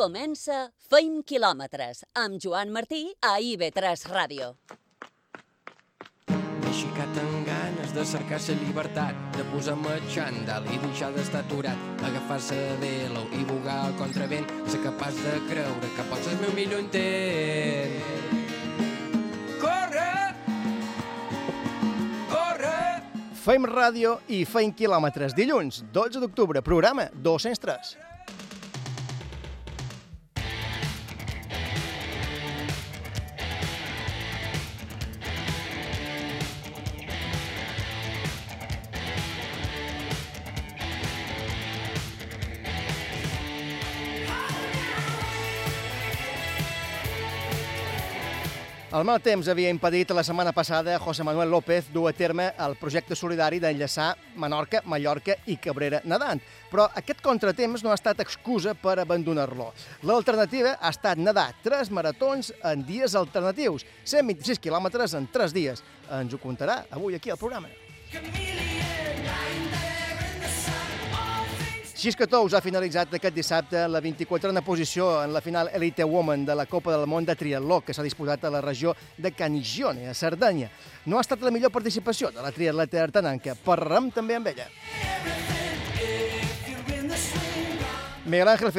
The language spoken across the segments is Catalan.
Comença Feim quilòmetres amb Joan Martí a IB3 Ràdio. M'he aixecat amb ganes de cercar la llibertat, de posar-me xandall i deixar d'estar aturat, agafar-se de l'ou i bugar al contravent, ser capaç de creure que pots ser el meu millor intent. Corre! Corre! Feim ràdio i feim quilòmetres. Dilluns, 12 d'octubre, programa 203. El mal temps havia impedit la setmana passada José Manuel López dur a terme el projecte solidari d'enllaçar Menorca, Mallorca i Cabrera nedant, però aquest contratemps no ha estat excusa per abandonar-lo. L'alternativa ha estat nedar tres maratons en dies alternatius, 126 quilòmetres en tres dies. Ens ho contarà avui aquí al programa. Xisca Tous ha finalitzat aquest dissabte la 24a posició en la final Elite Woman de la Copa del Món de Triatló que s'ha disputat a la regió de Canigione, a Cerdanya. No ha estat la millor participació de la triatleta artananca. Parlarem també amb ella. Miguel Ángel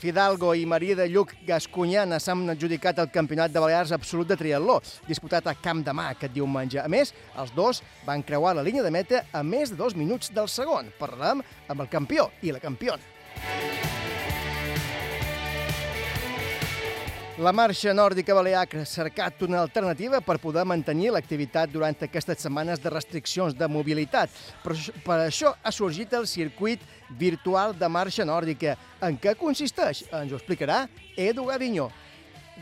Fidalgo, i Maria de Lluc Gascunyana s'han adjudicat el Campionat de Balears Absolut de Triatló, disputat a Camp de Mà aquest diumenge. A més, els dos van creuar la línia de meta a més de dos minuts del segon. Parlarem amb el campió i la campiona. La marxa nòrdica balear ha cercat una alternativa per poder mantenir l'activitat durant aquestes setmanes de restriccions de mobilitat. Per, per això ha sorgit el circuit virtual de marxa nòrdica. En què consisteix? Ens ho explicarà Edu Gavinyó,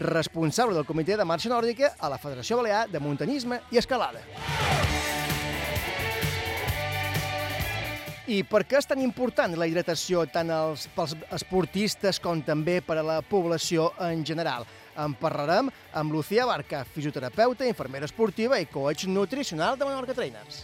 responsable del comitè de marxa nòrdica a la Federació Balear de Muntanyisme i Escalada. I per què és tan important la hidratació tant als, pels esportistes com també per a la població en general? En parlarem amb Lucía Barca, fisioterapeuta, infermera esportiva i coach nutricional de Menorca Trainers.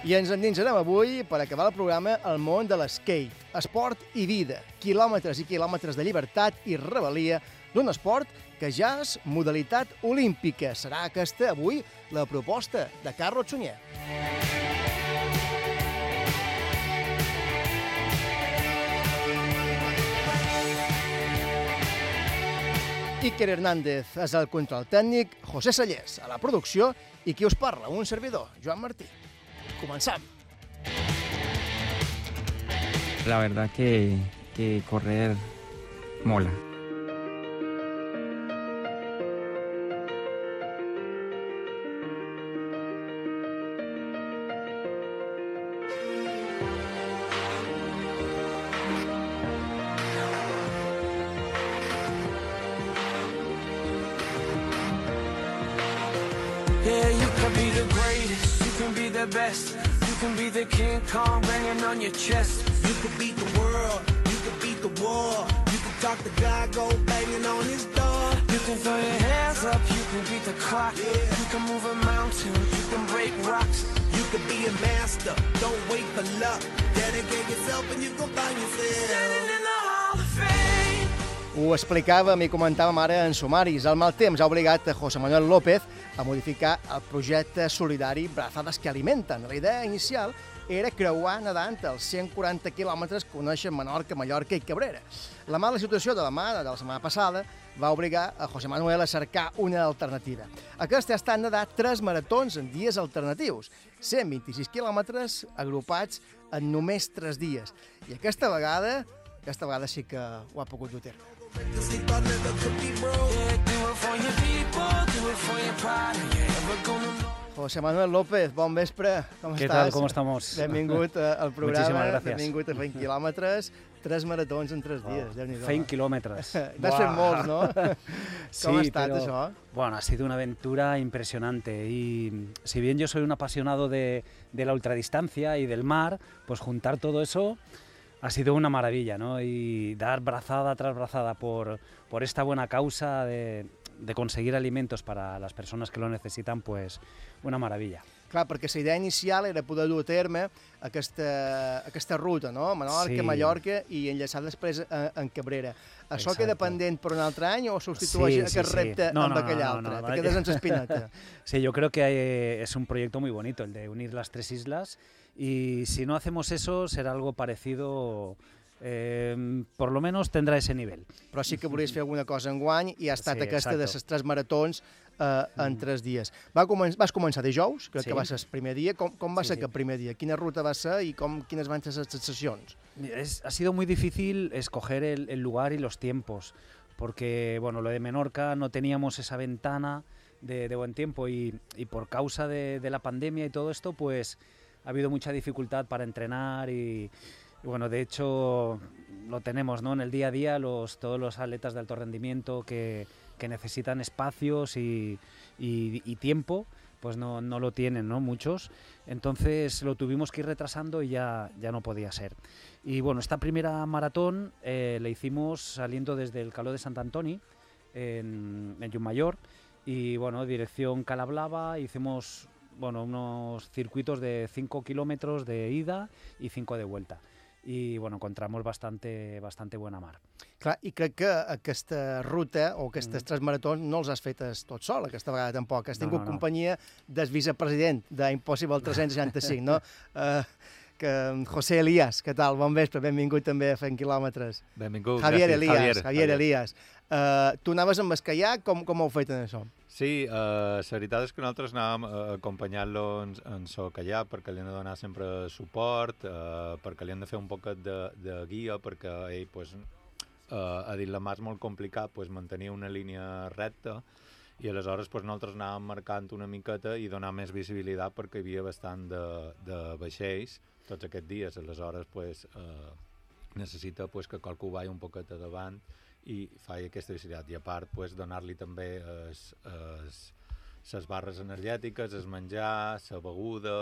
I ens endinsarem avui, per acabar el programa, al món de l'skate. Esport i vida, quilòmetres i quilòmetres de llibertat i rebel·lia d'un esport que ja és modalitat olímpica. Serà aquesta, avui, la proposta de Carlos Sunyer. Iker Hernández és el control tècnic, José Sallés a la producció i qui us parla, un servidor, Joan Martí. Començam. La verdad que, que correr mola. Yeah, you can be the greatest, you can be the best, you can be the King Kong banging on your chest. You could beat the world, you could beat the war. You can talk to God, go banging on his door. You can throw your hands up, you can beat the clock. You can move a mountain, you can break rocks. You can be a master, don't wait for luck. Dedicate yourself and you go find yourself. Ho explicàvem i comentàvem ara en sumaris. El mal temps ha obligat a José Manuel López a modificar el projecte solidari Brazadas que Alimenten. La idea inicial era creuar nedant els 140 quilòmetres que uneixen Menorca, Mallorca i Cabrera. La mala situació de la mà de la setmana passada va obligar a José Manuel a cercar una alternativa. Aquest ha estat nedar tres maratons en dies alternatius, 126 quilòmetres agrupats en només tres dies. I aquesta vegada, aquesta vegada sí que ho ha pogut dur terme. José Manuel López, bon vespre. Com ¿Qué estàs? tal? ¿Cómo estamos? Benvingut al programa. Muchísimas gracias. Benvingut a 20 quilòmetres, tres maratons en tres dies. Oh, Fein kilómetros. N'has fet molts, no? Com ha estat pero, això? Bueno, ha sido una aventura impresionante y si bien yo soy un apasionado de, de la ultradistancia y del mar, pues juntar todo eso ha sido una maravilla, ¿no? Y dar brazada tras brazada por, por esta buena causa de, de conseguir alimentos para las personas que lo necesitan, pues una maravilla. Clar, perquè la idea inicial era poder dur a terme aquesta, aquesta ruta, no? Menorca, Sí. Mallorca i enllaçar després a, en Cabrera. Això queda Exacte. pendent per un altre any o substitueix Sí, sí, aquest sí. repte No, amb no, aquell no, altre? no, Te no. quedes sense espineta. Sí, yo creo que es un proyecto muy bonito el de unir las tres islas y si no hacemos eso será algo parecido, eh, por lo menos tendrá ese nivel. Però sí que volies fer alguna cosa en guany i ha estat Sí, aquesta de exacto. les tres maratons eh, en tres dies. Va comen vas començar dijous, crec Sí. que va ser el primer dia. Com, com va Sí, ser sí. aquest primer dia? Quina ruta va ser i com, quines van ser les sessions? Es- ha sido muy difícil escoger el, el lugar y los tiempos, porque bueno, lo de Menorca no teníamos esa ventana de, de buen tiempo y, y por causa de, de la pandemia y todo esto, pues ha habido mucha dificultad para entrenar y, bueno, de hecho lo tenemos ¿no? en el día a día, todos los atletas de alto rendimiento que, necesitan espacios y, tiempo, pues no, no lo tienen, ¿no? Muchos. Entonces lo tuvimos que ir retrasando y ya, ya no podía ser. Y bueno, esta primera maratón eh, la hicimos saliendo desde el Caló de Sant Antoni, en, en Llumayor, y bueno, dirección Calablava, hicimos bueno, unos circuitos de 5 kilómetros de ida y 5 de vuelta. Y bueno, encontramos bastante, bastante buena mar. Clar, i crec que aquesta ruta o aquestes Mm. tres maratons no els has fetes tot sol, aquesta vegada tampoc. Has No, tingut no, no. companyia del vicepresident d'Impossible 365, no? Uh, que José Elías, què tal? Bon vespre, benvingut també a Fent Quilòmetres. Benvingut, Javier gràcies. Elías, Javier, Javier. Elías. Uh, tu anaves amb el com, com heu fet en això? Sí, uh, la veritat és que nosaltres anàvem uh, acompanyant-lo en, en so callar perquè li han de donar sempre suport, uh, perquè li han de fer un poquet de, de guia, perquè ell, pues, uh, a dit la mà és molt complicat pues, mantenir una línia recta i aleshores pues, nosaltres anàvem marcant una miqueta i donar més visibilitat perquè hi havia bastant de, de vaixells tots aquests dies, aleshores pues, uh, necessita pues, que qualcú vagi un poquet davant i faci aquesta visibilitat. I a part, pues, donar-li també es, es, les barres energètiques, el menjar, la beguda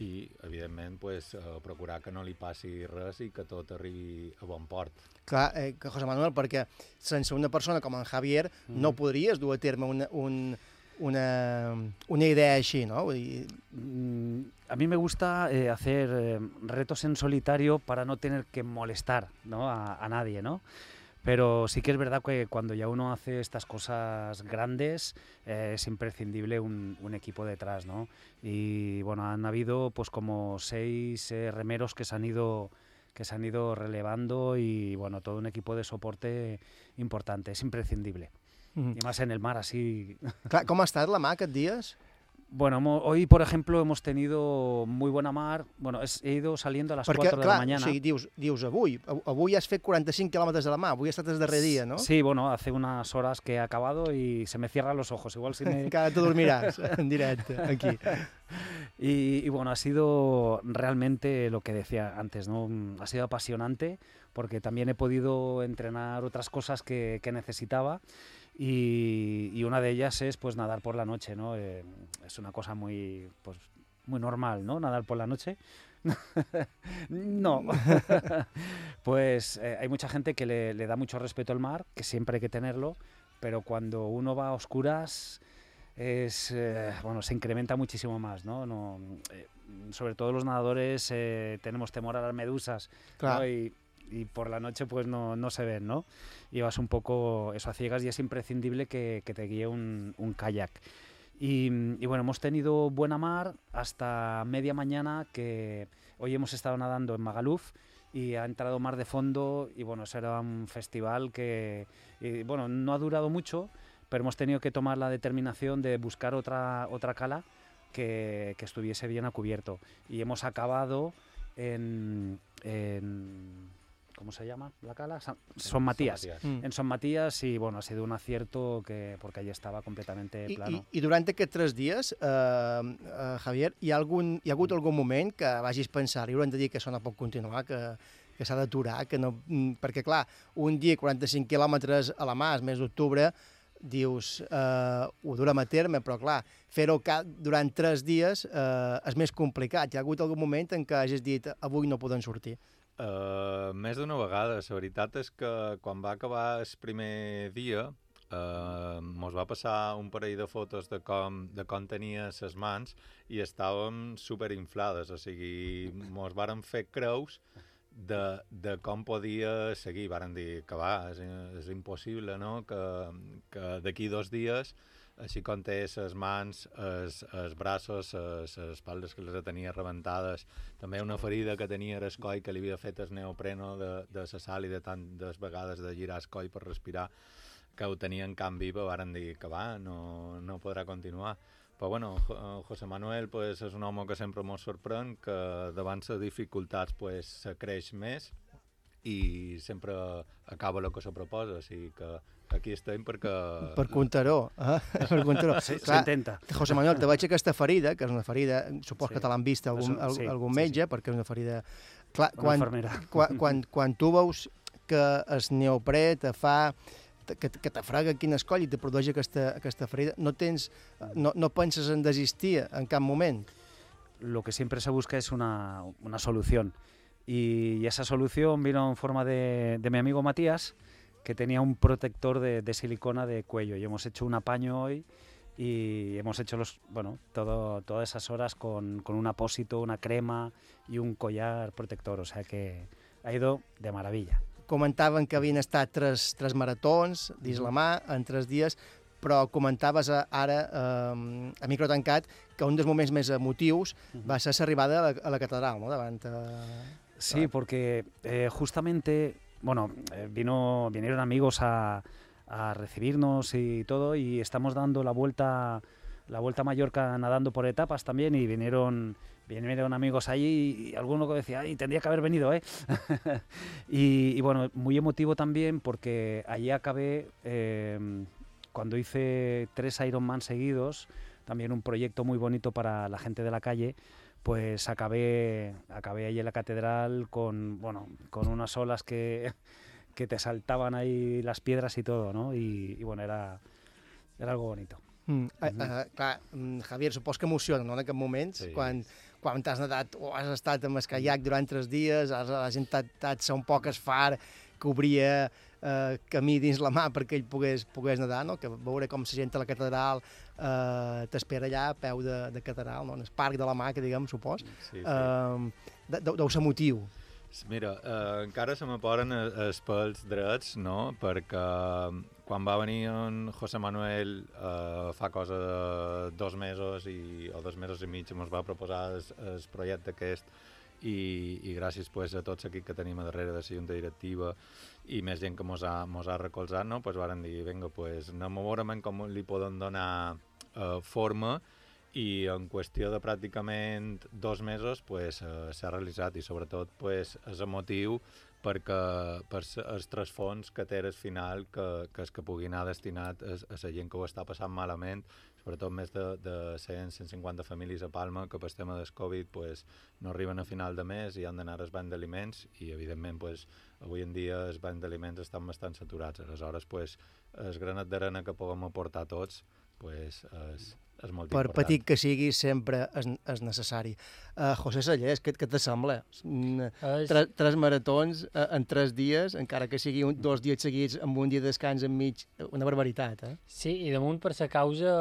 i, evidentment, pues, eh, procurar que no li passi res i que tot arribi a bon port. Clar, eh, que José Manuel, perquè sense una persona com en Javier no podries dur a terme una, un, una, una idea així, no? Vull dir, Mm, A mí me gusta eh, hacer eh, retos en solitario para no tener que molestar ¿no? a, a nadie, ¿no? Pero sí que es verdad que cuando ya uno hace estas cosas grandes eh, es imprescindible un, un equipo detrás, ¿no? Y bueno, han habido pues como seis eh, remeros que se han ido que se han ido relevando y bueno, todo un equipo de soporte importante, es imprescindible. Mhm. Y más en el mar así Clar, com ha estat la mà aquests dies? Bueno, hoy, por ejemplo, hemos tenido muy buena mar. Bueno, he ido saliendo a las Perquè, 4 de clar, la mañana. sigui, dius, dius avui, av- avui has fet 45 quilòmetres de la mà, avui ha estat el darrer dia, no? Sí, bueno, hace unas horas que he acabado y se me cierran los ojos. Igual si me... Encara te dormiràs en directe, aquí. Y, y bueno, ha sido realmente lo que decía antes, ¿no? Mm, Ha sido apasionante porque también he podido entrenar otras cosas que, que necesitaba y, y una de ellas es pues nadar por la noche, ¿no? Eh, es una cosa muy, pues, muy normal, ¿no? Nadar por la noche. no. pues eh, hay mucha gente que le, le da mucho respeto al mar, que siempre hay que tenerlo, pero cuando uno va a oscuras es eh, bueno se incrementa muchísimo más no, no eh, sobre todo los nadadores eh, tenemos temor a las medusas Clar. ¿no? y, y por la noche pues no, no se ven no y vas un poco eso a ciegas y es imprescindible que, que te guíe un, un kayak y, y bueno hemos tenido buena mar hasta media mañana que hoy hemos estado nadando en Magaluf y ha entrado mar de fondo y bueno, eso era un festival que y, bueno, no ha durado mucho, pero hemos tenido que tomar la determinación de buscar otra, otra cala que, que estuviese bien a cubierto. Y hemos acabado en, en- ¿cómo se llama la cala? San, Son Matías. Mm. En Son Matías y bueno, ha sido un acierto que porque allí estaba completamente I, plano. i, I durant aquests tres dies, eh, eh, Javier, hi ha, algun, hi ha hagut algun moment que vagis pensar, i haurem de dir que això no pot continuar, que, que s'ha d'aturar, que no... mm, Perquè, clar, un dia 45 quilòmetres a la mà, el mes d'octubre, dius, eh, ho durem a terme, però clar, fer-ho durant tres dies eh, és més complicat. Hi ha hagut algun moment en què hagis dit avui no poden sortir. Uh, més d'una vegada. La veritat és que quan va acabar el primer dia, eh, mos va passar un parell de fotos de com, de com tenia ses mans i estàvem superinflades, o sigui, mos varen fer creus de, de com podia seguir. Varen dir que va, és, és impossible, no?, que, que d'aquí dos dies així com té les mans, els, braços, les espaldes que les tenia rebentades, també una ferida que tenia el coll que li havia fet el neopreno de, de la sal i de tantes vegades de girar el coll per respirar, que ho tenia en camp viva, varen dir que va, no, no podrà continuar. Però bueno, Jo- José Manuel pues, és un home que sempre mos sorprèn, que davant les dificultats pues, se creix més i sempre acaba el que se proposa, o sigui que aquí estem perquè... Per Contaró. Eh? per Contaró. Sí, s'intenta. José Manuel, te veig aquesta ferida, que és una ferida, supos Sí. que te l'han vist algun, al, sí, algun sí, metge, perquè és una ferida... Clar, Una quan, infermera. quan, quan, quan tu veus que el neoprè te fa te- que, que te frega quin escoll i te produeix aquesta, aquesta ferida, no tens, no, no penses en desistir en cap moment. lo que siempre se busca es una, una solución. Y, y esa solución vino en forma de, de mi amigo Matías, que tenía un protector de, de silicona de cuello. Y hemos hecho un apaño hoy y hemos hecho los, bueno, todo, todas esas horas con, con un apósito, una crema y un collar protector. O sea que ha ido de maravilla. Comentaven que havien estat tres, tres maratons dins la mà en tres dies, però comentaves a- ara, eh, a micro tancat, que un dels moments més emotius va ser l'arribada a, la, a la catedral, no?, davant... Eh... Sí, porque eh, justamente, bueno, eh, vino, vinieron amigos a, recibirnos y todo, y estamos dando la vuelta, la vuelta a Mallorca nadando por etapas también, y vinieron, vinieron amigos allí, y alguno que decía, ay, tendría que haber venido, ¿eh? y, bueno, muy emotivo también, porque allí acabé, eh, cuando hice tres Ironman seguidos, también un proyecto muy bonito para la gente de la calle, pues acabé, acabé ahí en la catedral con, bueno, con unas olas que, que te saltaban ahí las piedras y todo, ¿no? Y, y bueno, era, era algo bonito. Mm, uh, uh, clar, mm, Javier, supos que emociona, no?, en aquest moments, Sí. quan, quan t'has nedat o has estat amb el caiac durant tres dies, has, la gent t'ha t'ha de ser un poc esfar, que obria eh, camí dins la mà perquè ell pogués, pogués nedar, no? que veure com la gent a la catedral eh, t'espera allà a peu de, de catedral, no? en el parc de la mà, que diguem, supos. Sí, sí. Eh, de- deu, deu ser motiu. Mira, eh, encara se me posen e- els pèls drets, no?, perquè quan va venir en José Manuel eh, fa cosa de dos mesos i, o dos mesos i mig ens va proposar el, el projecte aquest i, i gràcies pues, a tots aquí que tenim a darrere de la junta directiva i més gent que mos ha, mos ha recolzat, no? pues varen dir, vinga, pues, anem a veure com li podem donar eh, forma i en qüestió de pràcticament dos mesos pues, eh, s'ha realitzat i sobretot pues, és emotiu perquè per els tres fons que té al final que, que és que pugui anar destinat a, a la gent que ho està passant malament sobretot més de, de 100-150 famílies a Palma que per tema del Covid pues, no arriben a final de mes i han d'anar als bancs d'aliments i evidentment pues, avui en dia els bancs d'aliments estan bastant saturats. Aleshores pues, el granet d'arena que puguem aportar tots pues, és, és molt Per important. petit que sigui, sempre és, és necessari. Uh, José Sallés, què, què te sembla? Mm, Tres, tres maratons uh, en tres dies, encara que sigui un, dos dies seguits amb un dia de descans enmig, una barbaritat, eh? Sí, i damunt per la causa,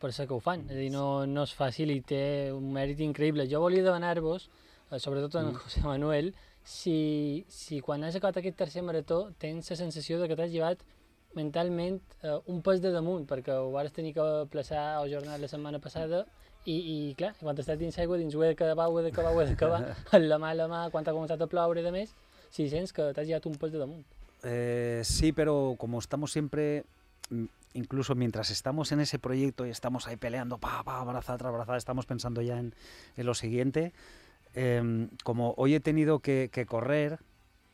per la que ho fan. És a dir, no, no és fàcil i té un mèrit increïble. Jo volia demanar-vos, eh, sobretot en Mm. José Manuel, si, si quan has acabat aquest tercer marató tens la sensació de que t'has llevat mentalment eh, un pes de damunt, perquè ho vas tenir que plaçar o jornat la setmana passada i, i clar, quan estàs dins aigua, dins ho he d'acabar, ho he d'acabar, ho he d'acabar, amb la mà la mà, quan ha començat a ploure i de més, si sents que t'has llevat un pes de damunt. Eh, sí, pero como estamos siempre, incluso mientras estamos en ese proyecto y estamos ahí peleando, pa, pa, abrazada tras abrazada, estamos pensando ya en, en lo siguiente. em, como hoy he tenido que, que correr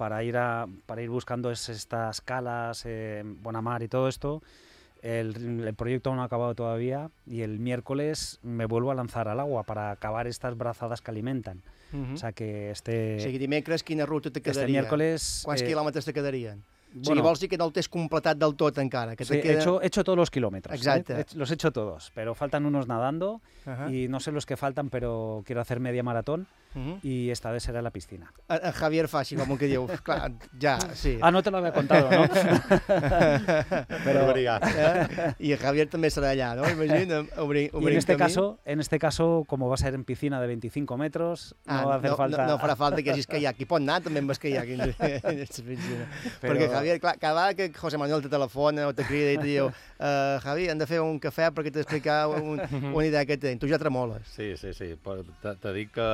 para ir, a, para ir buscando es- estas calas, eh, Bonamar y todo esto, el, el proyecto aún no ha acabado todavía y el miércoles me vuelvo a lanzar al agua para acabar estas brazadas que alimentan. Mhm. O sea que este, O sigui, dimecres quina ruta te este quedaria? miércoles... Quants eh, quilòmetres te quedarien? o sigui, bueno, vols dir que no el tens completat del tot encara? Que Sí, te queda... he, hecho, he hecho todos los kilómetros. ¿eh? Exacto. He- Los he hecho todos, pero faltan unos nadando Ajá. y no sé los que faltan, pero quiero hacer media maratón. Mhm. y esta vez será en la piscina. En, en Javier fa així com que diu, clar, ja, sí. Ah, no te lo había contado, ¿no? Per variar. Eh? I el Javier també serà allà, no? Imagina, obrir, Y obrir en este camí. caso, en este caso, como va a ser en piscina de 25 metros, Ah, no va a hacer no, falta. no, no farà falta que hagis kayak. Qui pot anar també amb el kayak. en aquesta piscina. Però- Perquè, Javier, clar, cada vegada que José Manuel te telefona o te crida i te diu uh, Javi, hem de fer un cafè perquè t'explicar un, una idea que tens. Tu ja tremoles. Sí, sí, sí. però Te, te dic que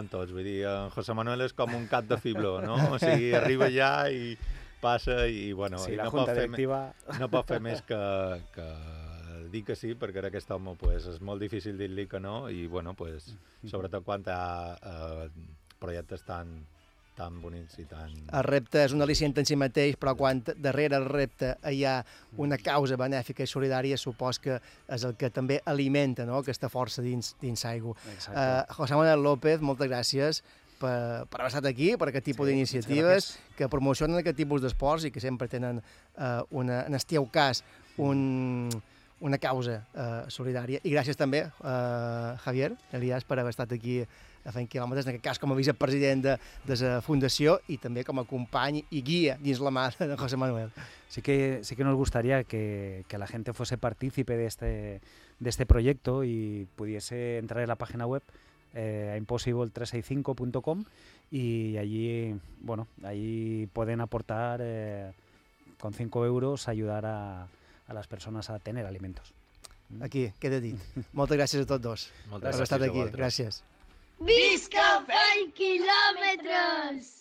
tremolant tots. Vull dir, en José Manuel és com un cap de fibló, no? O sigui, arriba allà i passa i, bueno, Sí, i la no, junta pot fer, directiva. no pot fer més que, que dir que sí, perquè ara aquest home pues, és molt difícil dir-li que no i, bueno, pues, sobretot quan hi ha eh, projectes tan, tan bonics i tan... El repte és un al·licient en si mateix, però quan darrere el repte hi ha una causa benèfica i solidària, supos que és el que també alimenta no? aquesta força dins, dins aigua. Uh, José Manuel López, moltes gràcies per, per haver estat aquí, per aquest tipus Sí, d'iniciatives que promocionen aquest tipus d'esports i que sempre tenen, uh, una, en el teu cas, un, una causa uh, solidària. I gràcies també, uh, Javier Elias, per haver estat aquí a fent quilòmetres, en aquest cas com a vicepresident de, de la Fundació i també com a company i guia dins la mà de José Manuel. Sí que, sí que nos gustaría que, que la gente fuese partícipe de este, de este proyecto y pudiese entrar en la página web eh, a impossible365.com y allí, bueno, allí pueden aportar eh, con 5 euros ayudar a, a las personas a tener alimentos. Aquí, queda dit. Moltes gràcies a tots dos Moltes haver gràcies estat a aquí. vosaltres. Gràcies. Visca fent quilòmetres!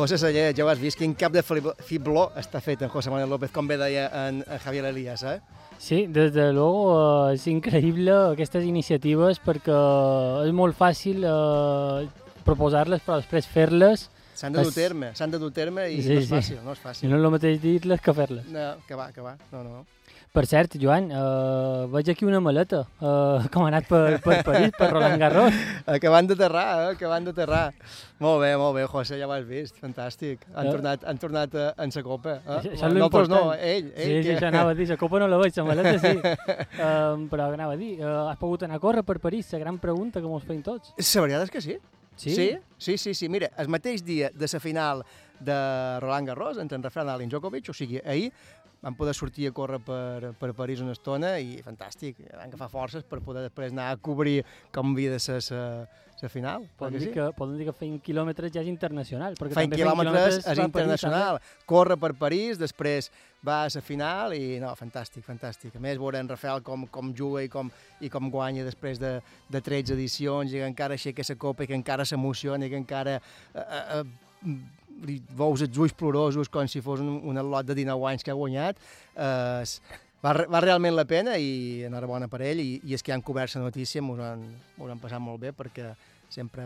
José Saller, ja ho has vist, quin cap de fibló està fet en José Manuel López, com bé deia en, en Javier Elías, eh? Sí, desde luego eh, es increïble aquestes iniciatives perquè és molt fàcil eh, proposar-les però després fer-les S'han de dur És- terme, s'han de dur terme i Sí, no és sí. fàcil, no és i fàcil. no és el mateix dir-les que fer-les. No, que va, que va, no, no. Per cert, Joan, eh, veig aquí una maleta eh, com ha anat per, per París, per Roland Garros. Acabant d'aterrar, eh? Acabant d'aterrar. Molt bé, molt bé, José, ja ho has vist, fantàstic. Han Eh? tornat, han tornat eh, en sa copa. Eh? Això, això no, l'important. ell, ell. Sí, sí, que... això anava a dir, la copa no la veig, la maleta sí. um, però anava a dir, uh, has pogut anar a córrer per París? La gran pregunta que mos feim tots. La veritat és que sí. Sí? Sí, sí, sí, sí. Mira, el mateix dia de la final de Roland Garros entre en Rafael Nadal i en Djokovic, o sigui, ahir vam poder sortir a córrer per, per París una estona i fantàstic, vam agafar forces per poder després anar a cobrir com havia de ser la final. Poden dir, sí? que, poden dir que feim quilòmetres ja és internacional. Perquè Feint també feim quilòmetres és per París, internacional. Corre per París, després va a la final i no, fantàstic, fantàstic. A més, veure en Rafael com, com juga i com, i com guanya després de, de 13 edicions i que encara aixeca la copa i que encara s'emociona i que encara eh, eh, eh, li veus els ulls plorosos com si fos un, un lot de 19 anys que ha guanyat. Eh, es- va, va realment la pena i enhorabona per ell i, i és que han cobert la notícia, m'ho han, han passat molt bé perquè sempre,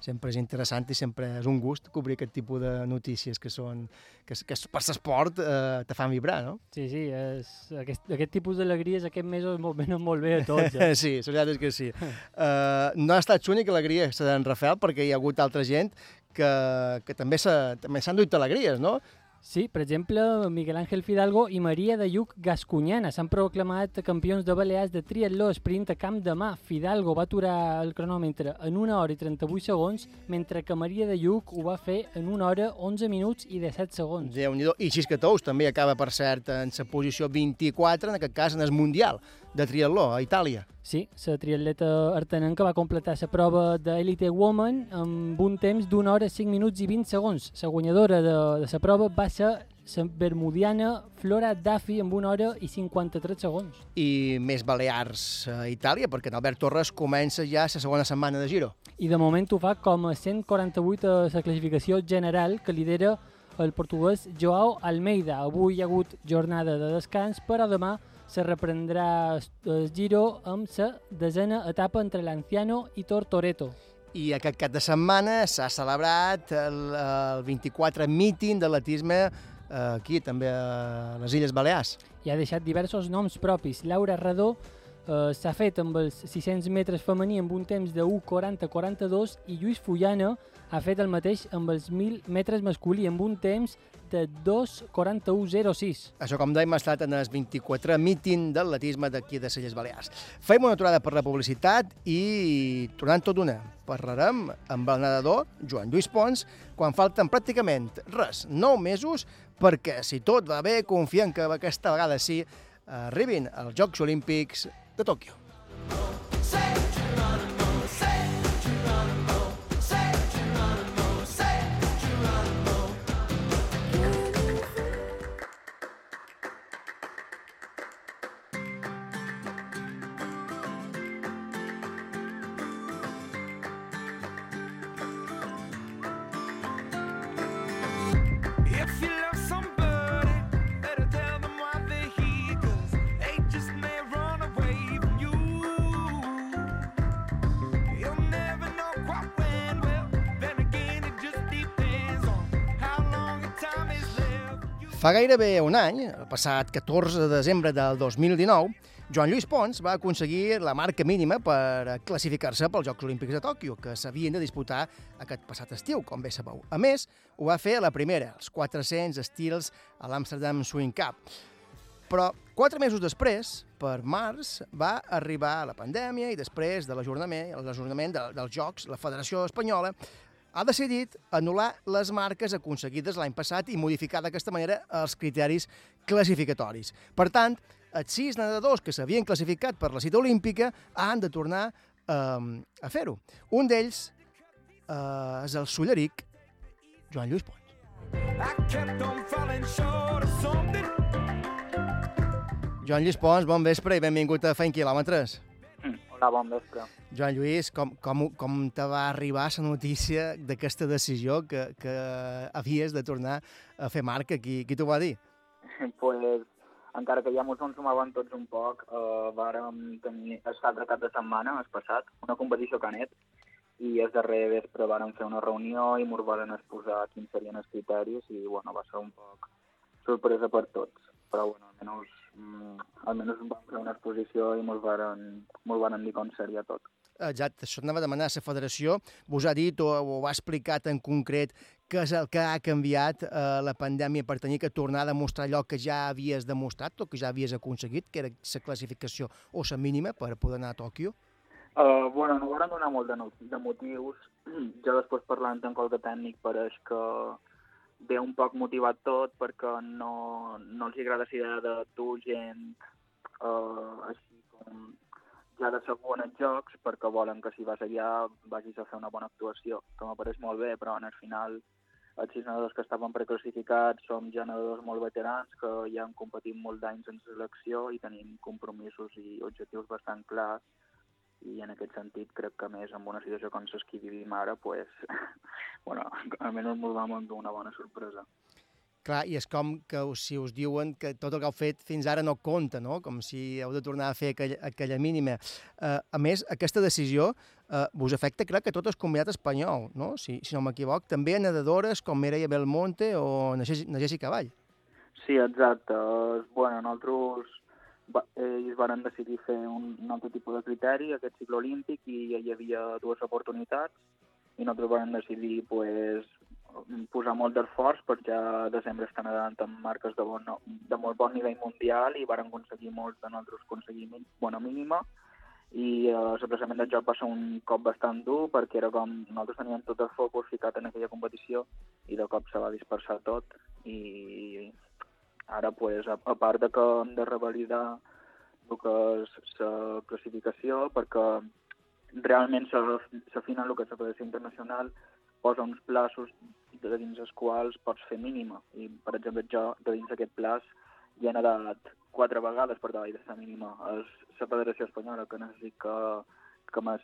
sempre és interessant i sempre és un gust cobrir aquest tipus de notícies que són que, que per l'esport eh, te fan vibrar, no? Sí, sí, és, aquest, aquest tipus d'alegries aquest mesos molt, venen molt bé a tots. Eh? sí, la veritat és que sí. Uh, no ha estat l'única alegria la d'en Rafael, perquè hi ha hagut altra gent que, que també s'ha- també s'han duit alegries, no? Sí, per exemple, Miguel Ángel Fidalgo i Maria de Lluc Gascunyana s'han proclamat campions de Balears de triatló sprint a camp de mà. Fidalgo va aturar el cronòmetre en 1 hora i 38 segons, mentre que Maria de Lluc ho va fer en 1 hora, 11 minuts i 17 segons. déu nhi I Xiscatous també acaba, per cert, en la posició 24, en aquest cas en el Mundial de triatló a Itàlia. Sí, la triatleta artenenca va completar la prova d'Elite Woman amb un temps d'una hora, 5 minuts i 20 segons. La guanyadora de, de la prova va ser la bermudiana Flora Duffy amb una hora i 53 segons. I més Balears a Itàlia, perquè Albert Torres comença ja la segona setmana de Giro. I de moment ho fa com a 148 a la classificació general que lidera el portuguès Joao Almeida. Avui hi ha hagut jornada de descans, però demà se reprendrà el Giro amb la desena etapa entre l'Anciano i Tortoreto. I aquest cap de setmana s'ha celebrat el, el 24 míting d'atletisme eh, aquí, també a les Illes Balears. I ha deixat diversos noms propis. Laura Redó eh, s'ha fet amb els 600 metres femení amb un temps de 1.40-42 i Lluís Fullana ha fet el mateix amb els 1.000 metres masculí amb un temps de 2.41.06. Això, com dèiem, ha estat en el 24 míting d'atletisme d'aquí de les Illes Balears. Fem una aturada per la publicitat i, tornant tot d'una, parlarem amb el nedador Joan Lluís Pons quan falten pràcticament res, 9 mesos, perquè si tot va bé, confiem que aquesta vegada sí arribin als Jocs Olímpics de Tòquio. If Fa gairebé un any, el passat 14 de desembre del 2019, Joan Lluís Pons va aconseguir la marca mínima per classificar-se pels Jocs Olímpics de Tòquio, que s'havien de disputar aquest passat estiu, com bé sabeu. A més, ho va fer a la primera, els 400 estils a l'Amsterdam Swing Cup. Però quatre mesos després, per març, va arribar la pandèmia i després de l'ajornament de, dels Jocs, la Federació Espanyola ha decidit anul·lar les marques aconseguides l'any passat i modificar d'aquesta manera els criteris classificatoris. Per tant, els sis nedadors que s'havien classificat per la cita olímpica han de tornar eh, a fer-ho. Un d'ells eh, és el solleric Joan Lluís Pons. Joan Lluís Pons, bon vespre i benvingut a Fent Quilòmetres. Hola, bon vespre. Joan Lluís, com, com, com te va arribar la notícia d'aquesta decisió que, que havies de tornar a fer marca? Qui, qui t'ho va dir? pues, encara que ja mos en sumaven tots un poc, eh, vàrem tenir el altre cap de setmana, el passat, una competició canet, i el darrer vespre vàrem fer una reunió i mos varen exposar quins serien els criteris i, bueno, va ser un poc sorpresa per tots. Però, bueno, almenys, almenys vam fer una exposició i mos varen, mos varen dir com seria tot. Exacte, això anava a demanar a la federació. Vos ha dit o, o ha explicat en concret què és el que ha canviat eh, la pandèmia per tenir que tornar a demostrar allò que ja havies demostrat o que ja havies aconseguit, que era la classificació o la mínima per poder anar a Tòquio? Uh, bueno, no van donar molt de, no, de motius. Ja després parlant amb qualque tècnic pareix que ve un poc motivat tot perquè no, no els agrada idea de tu gent uh, així com ja de segon en jocs perquè volen que si vas allà vagis a fer una bona actuació, que m'apareix molt bé, però en el final els sis nedadors que estaven preclassificats som ja nedadors molt veterans que ja han competit molt d'anys en selecció i tenim compromisos i objectius bastant clars i en aquest sentit crec que més amb una situació com les que vivim ara, pues, bueno, almenys ens vam una bona sorpresa. Clar, i és com que si us diuen que tot el que heu fet fins ara no compta, no? Com si heu de tornar a fer aquella, aquella mínima. Eh, a més, aquesta decisió eh, vos afecta, crec, que tot el combinat espanyol, no? Si, si no m'equivoc. També a nedadores com Mireia Belmonte o na Jessi- na Jessi Cavall. Sí, exacte. Bueno, nosaltres ells van decidir fer un, un altre tipus de criteri, aquest cicle olímpic, i hi havia dues oportunitats, i nosaltres vam decidir pues, posar molt d'esforç perquè ja desembre estan nedant amb marques de, bon, de molt bon nivell mundial i van aconseguir molts de nosaltres aconseguir bona mínima i eh, l'aplaçament del joc va ser un cop bastant dur perquè era com nosaltres teníem tot el focus ficat en aquella competició i de cop se va dispersar tot i ara pues, a, a part de que hem de revalidar el que és la classificació perquè realment s'afina el que és la Federació Internacional posa uns plaços de dins els quals pots fer mínima i per exemple jo de dins d'aquest plaç ja he nedat quatre vegades per davall de la mínima és la Federació Espanyola que necessit que, que me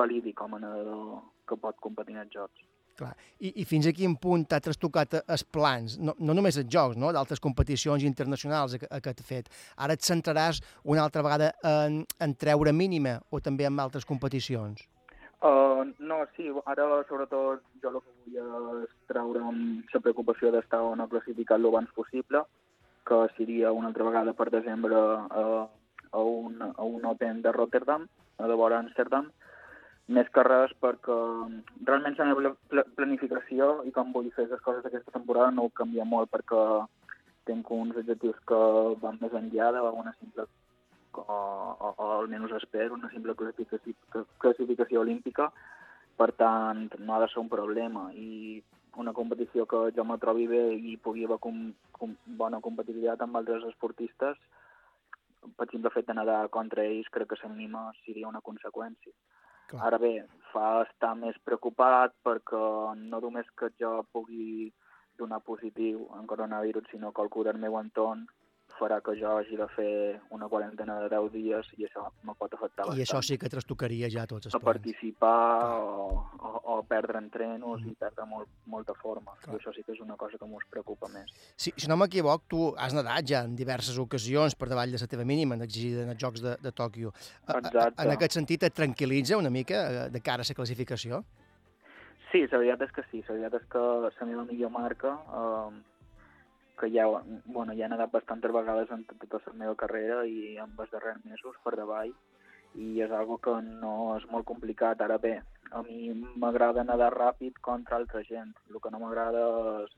validi com a nedador que pot competir en els jocs. Clar. I, I fins a quin punt t'ha trastocat els plans? No, no només els jocs, no? d'altres competicions internacionals a que t'ha fet. Ara et centraràs una altra vegada en, en treure mínima o també en altres competicions? Uh, no, sí, ara sobretot jo el que vull és treure'm la preocupació d'estar o no classificat el abans possible, que seria una altra vegada per desembre uh, a, un, a un Open de Rotterdam, a de vora Amsterdam, més que res perquè realment la meva pla- planificació i com vull fer les coses d'aquesta temporada no ho canvia molt perquè tinc uns objectius que van més enllà de simple o, o, o almenys espero una simple classificació, classificació olímpica per tant no ha de ser un problema i una competició que jo me trobi bé i pugui haver com, com bona competitivitat amb altres esportistes per simple fet de nedar contra ells crec que la mínima seria una conseqüència. Clar. Ara bé, fa estar més preocupat perquè no només que jo pugui donar positiu en coronavirus, sinó que algú del meu entorn farà que jo hagi de fer una quarantena de 10 dies i això me pot afectar I bastant. això sí que trastocaria ja tots els a plans. participar o, o, o perdre entrenos i perdre molt, molta forma. Clar. I això sí que és una cosa que mos preocupa més. Si, si no m'equivoc, tu has nedat ja en diverses ocasions per davall de la teva mínima exigida en els Jocs de, de Tòquio. A- a- Exacte. En aquest sentit, et tranquil·litza una mica eh, de cara a la classificació? Sí, la veritat és que sí. La veritat és que la meva millor marca, eh, que ja, bueno, ja he nedat bastantes vegades en tota la meva carrera i en els darrers mesos per davall, i és algo que no és molt complicat. Ara bé, a mi m'agrada nedar ràpid contra altra gent. El que no m'agrada és,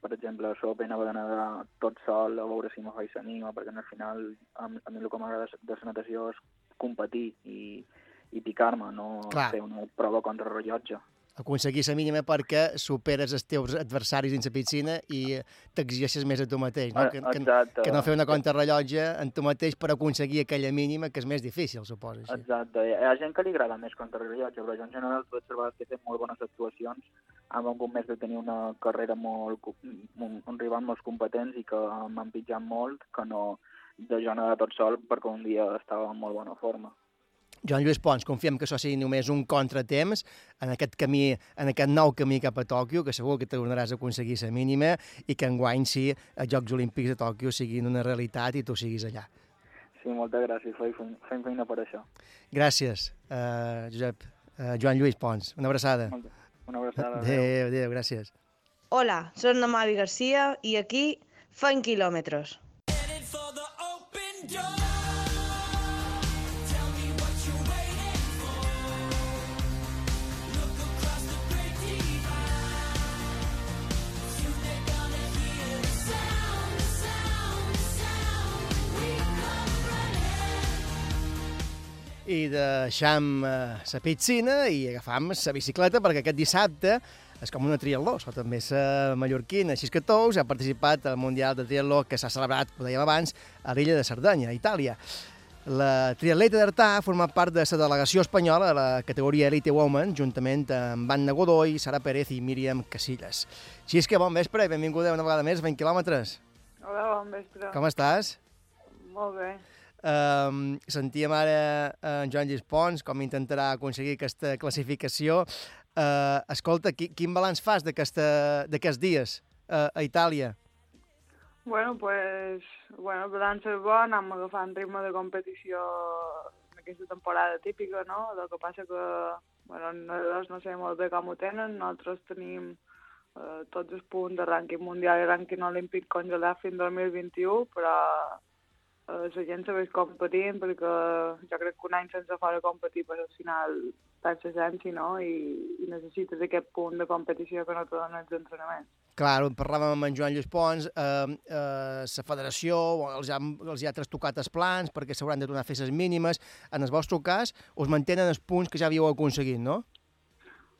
per exemple, a l'Open haver de nedar tot sol a veure si me faig l'anima, perquè al final a, mi- a mi el que m'agrada de la natació és competir i, i picar-me, no Clar. fer una prova contra rellotge. Aconseguir la mínima perquè superes els teus adversaris dins la piscina i t'exigeixes més a tu mateix, no? Ah, Que, que, que no fer una contrarrellotge en tu mateix per aconseguir aquella mínima, que és més difícil, suposo. Així. Exacte, hi ha gent que li agrada més contrarrellotge, però jo en general vaig trobar que he fet molt bones actuacions, amb algun més de tenir una carrera molt, un, un rival molt competents i que m'han pitjat molt, que no de jo nedar tot sol perquè un dia estava en molt bona forma. Joan Lluís Pons, confiem que això sigui només un contratemps en aquest camí, en aquest nou camí cap a Tòquio, que segur que tornaràs a aconseguir la mínima i que enguany sí, els Jocs Olímpics de Tòquio siguin una realitat i tu siguis allà. Sí, moltes gràcies, fem, feina- per això. Gràcies, uh, Josep. Uh, Joan Lluís Pons, una abraçada. Una abraçada. Adéu, adéu, gràcies. Hola, soy Mari García y aquí fan kilómetros. I deixam eh, la piscina i agafam la bicicleta perquè aquest dissabte és com una triatló, això també la mallorquina Xisca Tous ha participat al Mundial de Triatló que s'ha celebrat, ho dèiem abans, a l'illa de Cerdanya, a Itàlia. La triatleta d'Artà ha format part de la delegació espanyola a la categoria Elite Women, juntament amb Anna Godoy, Sara Pérez i Míriam Casillas. Xisca, bon vespre i benvinguda una vegada més a 20 quilòmetres. Hola, bon vespre. Com estàs? Molt bé. Um, sentíem ara en Joan Pons com intentarà aconseguir aquesta classificació. Uh, escolta, qui, quin balanç fas d'aquests dies uh, a Itàlia? Bueno, pues, bueno, balanç és bo, anem agafant ritme de competició aquesta temporada típica, no? El que passa que, bueno, nosaltres no sé molt bé com ho tenen, nosaltres tenim eh, tots els punts de rànquing mundial i rànquing olímpic congelat fins al 2021, però eh, la gent segueix competint perquè jo crec que un any sense fora competir pues, al final perds l'essència, no? I, I necessites aquest punt de competició que no te donen els entrenaments. Clar, parlàvem amb en Joan Lluís Pons, eh, eh, la federació els ha, els ha trastocat els plans perquè s'hauran de donar les mínimes. En el vostre cas, us mantenen els punts que ja havíeu aconseguit, no?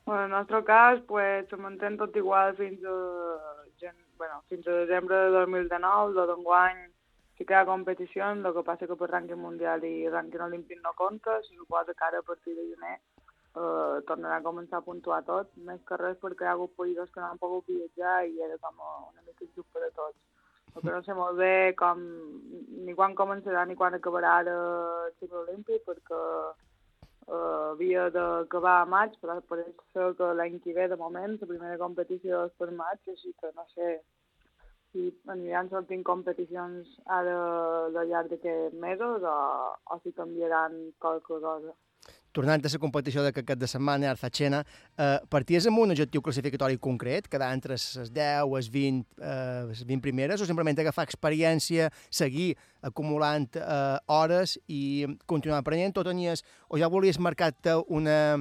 Bueno, en el nostre cas, pues, se mantén tot igual fins a, bueno, fins a desembre de 2019, de d'enguany sí que competició, el que passa que per rànquing mundial i rànquing olímpic no compta, se suposa que ara a partir de gener eh, tornarà a començar a puntuar tot, més que res perquè hi ha hagut països que no han pogut viatjar i era com una mica injust per a tots. Que no sé molt bé com, ni quan començarà ni quan acabarà ara el cicle olímpic, perquè eh, havia d'acabar a maig, però pareix ser que l'any que ve, de moment, la primera competició és per maig, així que no sé si aniran sortint competicions ara al llarg d'aquests mesos o, o si canviaran qualque cosa. tornant a la competició de aquest de setmana, Arzacena, eh, parties amb un objectiu classificatori concret, quedar entre les 10, les 20, eh, les 20 primeres, o simplement agafar experiència, seguir acumulant eh, hores i continuar aprenent, o, tenies, o ja volies marcar-te una...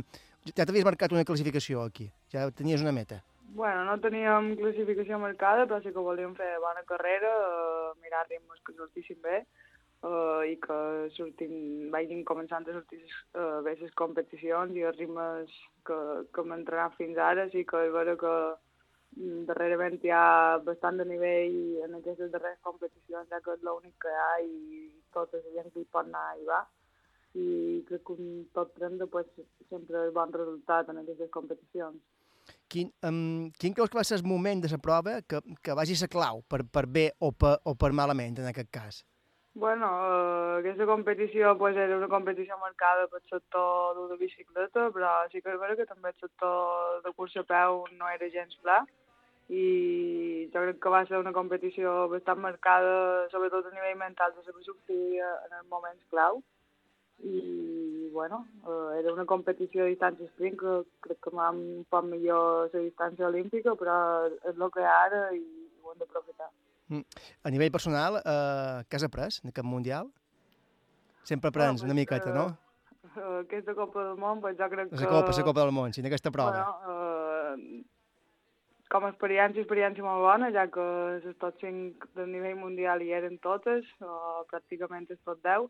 Ja t'havies marcat una classificació aquí, ja tenies una meta. Bueno, no teníem classificació marcada, però sí que volíem fer bona carrera, eh, mirar ritmes que sortissin bé eh, i que sortim, vagin començant a sortir eh, bé les competicions i els ritmes que, que hem entrenat fins ara. Sí que és vera que mm, darrerament hi ha bastant de nivell en aquestes darreres competicions, ja que és l'únic que hi ha i tota la gent que hi pot anar hi va. I crec que un top 30 pues, sempre és bon resultat en aquestes competicions. Quin, um, quin creus que va ser el moment de la prova que, que vagi ser clau per, per bé o per, o per malament en aquest cas? Bueno, eh, aquesta competició pues, era una competició marcada pel sector de bicicleta, però sí que és vera que també el sector de cursa a peu no era gens pla i jo crec que va ser una competició bastant marcada, sobretot a nivell mental, de saber sortir en els moments clau. I, bueno, eh, era una competició de distància sprint que crec que m'ha un poc millor la distància olímpica, però és el que hi ha ara i ho hem d'aprofitar. Mm. A nivell personal, eh, què has après en aquest Mundial? Sempre aprens Bueno, una miqueta, eh, no? Eh, Aquesta Copa del Món, pues, jo crec que... La Copa, la Copa del Món, sí, en aquesta prova. Bueno, eh, com a experiència, experiència molt bona, ja que les top 5 del nivell mundial hi eren totes, o pràcticament els top 10.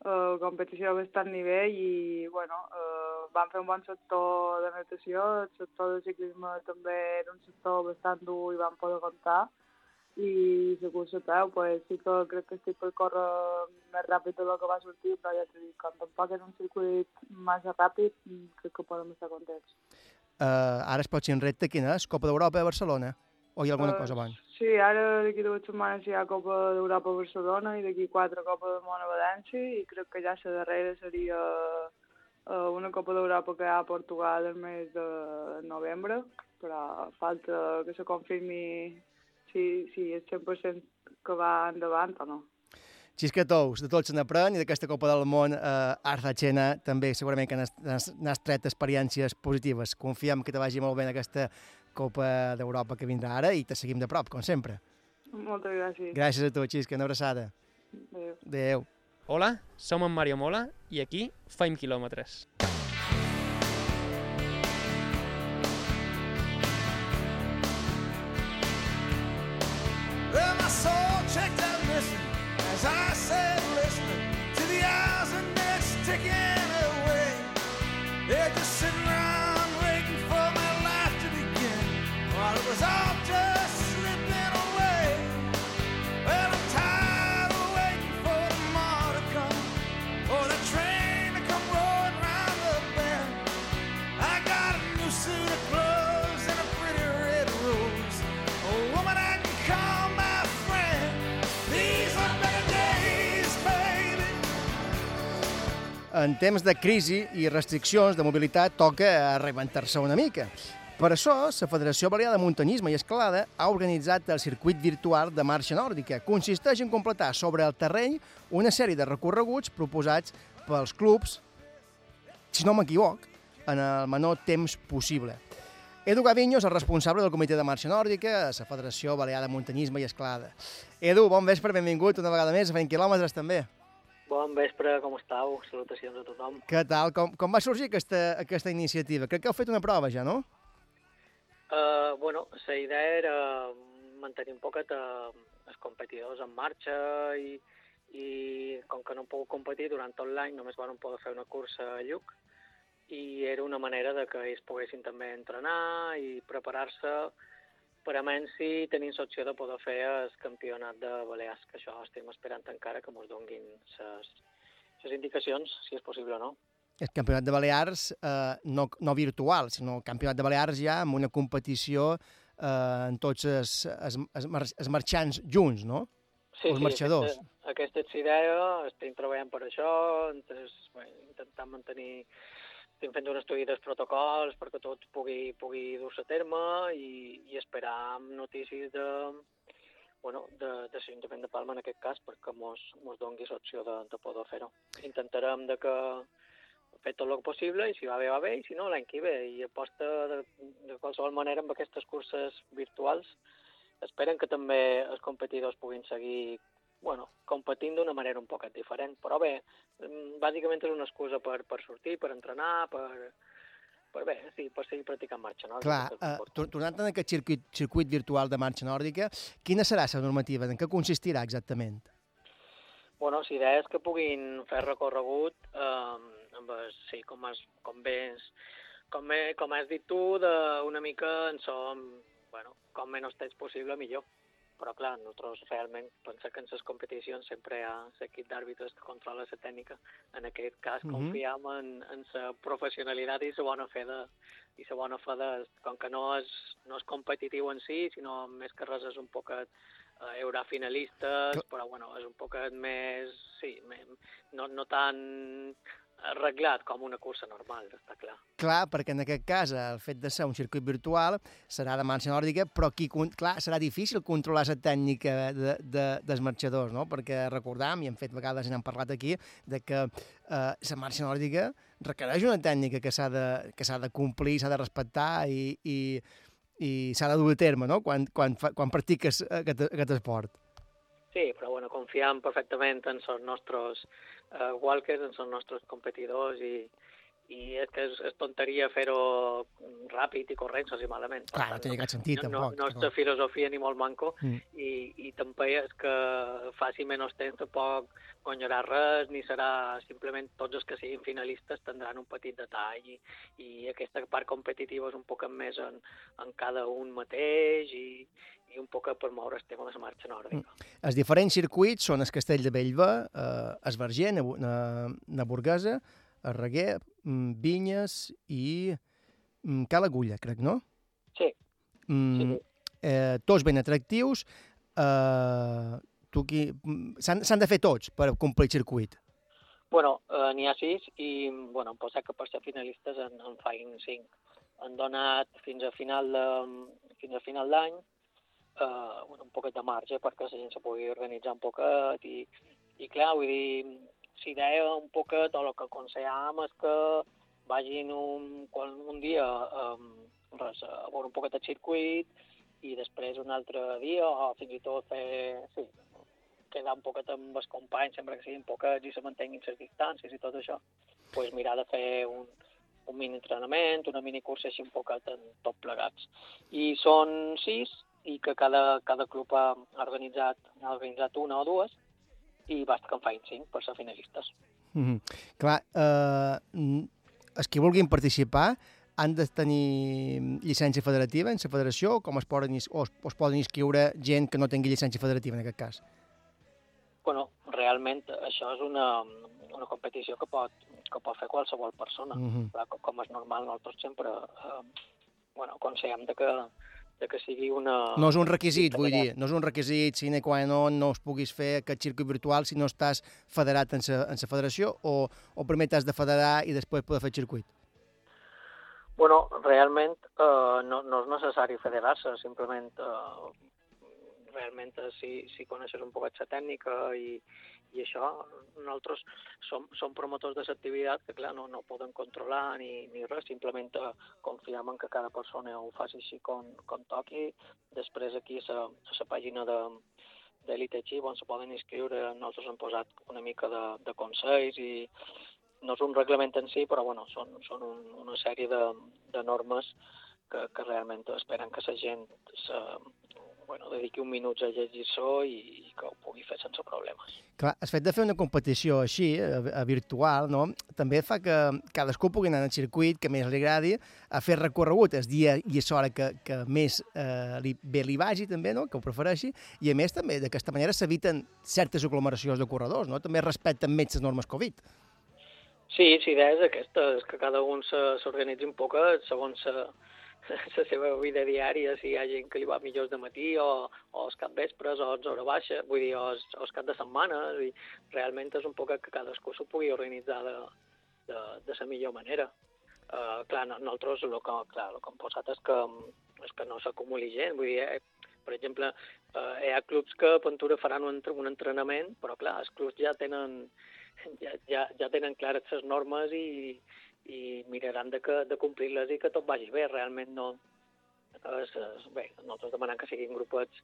Uh, competició a bastant nivell i, bueno, uh, vam fer un bon sector de natació, el sector de ciclisme també era un sector bastant dur i vam poder comptar i la cursa a peu, pues, sí que crec que estic per córrer més ràpid del que va sortir, però ja t'he dit, com tampoc és un circuit massa ràpid, mm, crec que podem estar contents. Uh, ara es pot ser en repte, quina és? Copa d'Europa a Barcelona? O hi ha alguna Eh, cosa abans? Sí, ara d'aquí dues setmanes hi ha Copa d'Europa a Barcelona i d'aquí quatre Copa del Món a València i crec que ja la darrera seria una Copa d'Europa que hi ha a Portugal el mes de novembre, però falta que se confirmi si, si és 100% que va endavant o no. Xiscatous, de tots se n'aprèn i d'aquesta Copa del Món eh, Arzacena també segurament que n'has tret experiències positives. Confiem que te vagi molt bé en aquesta Copa d'Europa que vindrà ara i te seguim de prop, com sempre. Moltes gràcies. Gràcies a tu, Xisca, una abraçada. Adéu. Adéu. Hola, som en Mario Mola i aquí faim quilòmetres. Well, En temps de crisi i restriccions de mobilitat toca rebentar-se una mica. Per això, la Federació Balear de Muntanyisme i Escalada ha organitzat el circuit virtual de marxa nòrdica. Consisteix en completar sobre el terreny una sèrie de recorreguts proposats pels clubs, si no m'equivoc, en el menor temps possible. Edu Gavinyo és el responsable del comitè de marxa nòrdica a la Federació Balear de Muntanyisme i Escalada. Edu, bon vespre, benvingut una vegada més a Fent Quilòmetres també. Bon vespre, com estàu? Salutacions a tothom. Què tal? Com, com va sorgir aquesta, aquesta iniciativa? Crec que heu fet una prova ja, no? Uh, bueno, la idea era mantenir un poquet uh, els competidors en marxa i, i com que no han pogut competir durant tot l'any, només van poder fer una cursa a Lluc i era una manera de que ells poguessin també entrenar i preparar-se per a menys si tenim l'opció de poder fer el campionat de Balears, que això estem esperant encara que ens donguin les indicacions, si és possible o no. El campionat de Balears, eh, no, no virtual, sinó el campionat de Balears ja amb una competició eh, en tots els, els, els, mar- els marxants junts, no? Sí, els marxadors. Aquesta, aquesta és idea, estem treballant per això, entonces, bé, intentant mantenir, estem fent un estudi dels protocols perquè tot pugui, pugui dur-se a terme i, i esperar amb notícies de, bueno, de, de l'Ajuntament de Palma en aquest cas perquè mos, mos dongui l'opció de, de poder fer-ho. Intentarem de que fer tot el possible i si va bé, va bé, i si no, l'any que ve. I aposta de, de qualsevol manera amb aquestes curses virtuals. Esperen que també els competidors puguin seguir bueno, competint d'una manera un poquet diferent. Però bé, mm, bàsicament és una excusa per, per sortir, per entrenar, per, per bé, sí, per seguir practicant marxa nòrdica. Clar, eh, tor- tornant a aquest circuit, circuit virtual de marxa nòrdica, quina serà la normativa? En què consistirà exactament? Bueno, la idea és que puguin fer recorregut, eh, amb, sí, com, has, com bé, com, bé, com has dit tu, de una mica en som, bueno, com menys temps possible, millor. Però, clar, nosaltres realment pensem que en les competicions sempre hi ha l'equip d'àrbitres que controla la tècnica. En aquest cas, Mhm. confiem en, en la professionalitat i la bona fe de, i la bona fe de, com que no és, no és competitiu en si, sinó més que res és un poquet eh, hi haurà finalistes, però bueno, és un poquet més, sí, més, no, no tan arreglat com una cursa normal, està clar. Clar, perquè en aquest cas el fet de ser un circuit virtual serà de marxa nòrdica, però con- clar, serà difícil controlar la tècnica de, de, dels marxadors, no? Perquè recordam, i hem fet vegades i n'hem parlat aquí, de que eh, la marxa nòrdica requereix una tècnica que s'ha de, que de complir, s'ha de respectar i, i, i s'ha de dur a terme, no?, quan, quan, quan practiques aquest, aquest esport. Sí, però bueno, confiem perfectament en els nostres uh, walkers, en els nostres competidors i, i és que és, és tonteria fer-ho ràpid i corrents i malament. Per Clar, no té cap sentit, no, tampoc. No, no és de filosofia ni molt manco Mm. i, i tampoc és que faci menys temps tampoc guanyarà res ni serà simplement tots els que siguin finalistes tindran un petit detall i, i aquesta part competitiva és un poc més en, en cada un mateix i, i un poc per moure el tema de la marxa nòrdica. Els diferents circuits són el Castell de Bellver, eh, el Verger, na, na, na Burguesa, el Reguer, mm, Vinyes i mm, Cal Agulla, crec, no? Sí. Mm, eh, tots ben atractius. Eh, tu qui... mm, S'han de fer tots per complir el circuit. Bueno, eh, n'hi ha sis i, bueno, em posa que per ser finalistes en, en fain cinc. Han donat fins a final de, fins a final d'any eh, un poquet de marge perquè la gent se pugui organitzar un poquet i, i clar, vull dir, si deia un poquet o el que aconsellàvem és que vagin un, un dia um, res, a veure un poquet el circuit i després un altre dia o fins i tot fer, sí, quedar un poquet amb els companys, sempre que siguin poquets i se mantenguin les distàncies i tot això, pues mirar de fer un, un mini entrenament, una mini cursa així un poquet en tot plegats. I són sis i que cada, cada club ha organitzat, ha organitzat una o dues i basta que en facin cinc per ser finalistes. Mm -hmm. Clar, eh, mm, els que vulguin participar han de tenir llicència federativa en la federació o com es poden, o es, o es poden inscriure gent que no tingui llicència federativa en aquest cas? Bueno, realment això és una, una competició que pot, que pot fer qualsevol persona. Mhm. Clar, com, és normal, nosaltres sempre eh, bueno, aconsellem de que, de que sigui una... No és un requisit, vull dir, no és un requisit sine qua non, no es puguis fer aquest circuit virtual si no estàs federat en la, en la federació o, o primer t'has de federar i després poder fer circuit? Bueno, realment eh, no, no és necessari federar-se, simplement eh, realment eh, si, si coneixes un poquet la tècnica i, i això, nosaltres som, som promotors de l'activitat que clar, no, no poden controlar ni, ni res, simplement eh, confiem en que cada persona ho faci així com, com toqui. Després aquí a la, pàgina de, d'Elite Chip on se poden inscriure, nosaltres hem posat una mica de, de consells i no és un reglament en si, però bueno, són, són un, una sèrie de, de normes que, que realment esperen que la gent se, bueno, dediqui un minut a llegir-s'ho i, i que ho pugui fer sense problemes. Clar, el fet de fer una competició així, a, a virtual, no? també fa que cadascú pugui anar al circuit que més li agradi, a fer recorregut el dia i a l'hora que, que més eh, li, bé li vagi, també, no? que ho prefereixi, i a més també d'aquesta manera s'eviten certes aglomeracions de corredors, no? també respecten més les normes Covid. Sí, la idea és aquesta, és que cada un se- s'organitzi un poc segons la, la seva vida diària, si hi ha gent que li va millor de matí o, o els cap vespres o els hora baixa, vull dir, o els, o els cap de setmana, i realment és un poc que cadascú s'ho pugui organitzar de, de, de la millor manera. Uh, clar, no- nosaltres el que, clar, el que hem posat és que, és que no s'acumuli gent, vull dir, eh, per exemple, eh, hi ha clubs que a Ventura faran un, un entrenament, però clar, els clubs ja tenen ja, ja, ja tenen clares les normes i, i miraran de, que, de complir-les i que tot vagi bé. Realment no... És, és, bé, nosaltres demanem que siguin grupets,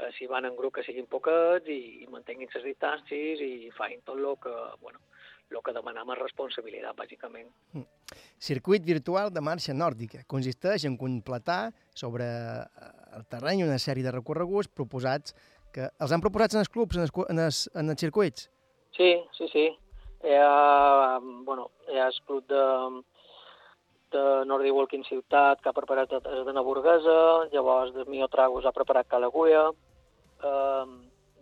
eh, si van en grup que siguin poquets i, i mantenguin les distàncies i facin tot el que, bueno, el que demanem és responsabilitat, bàsicament. Circuit virtual de marxa nòrdica. Consisteix en completar sobre eh, el terreny una sèrie de recorreguts proposats que els han proposats en els clubs, en els, en els, en els circuits. Sí, sí, sí. Ha, bueno, ha el club de, de Nordic Walking Ciutat que ha preparat el de Naburguesa, llavors de Mio Tragos ha preparat Calaguia, eh,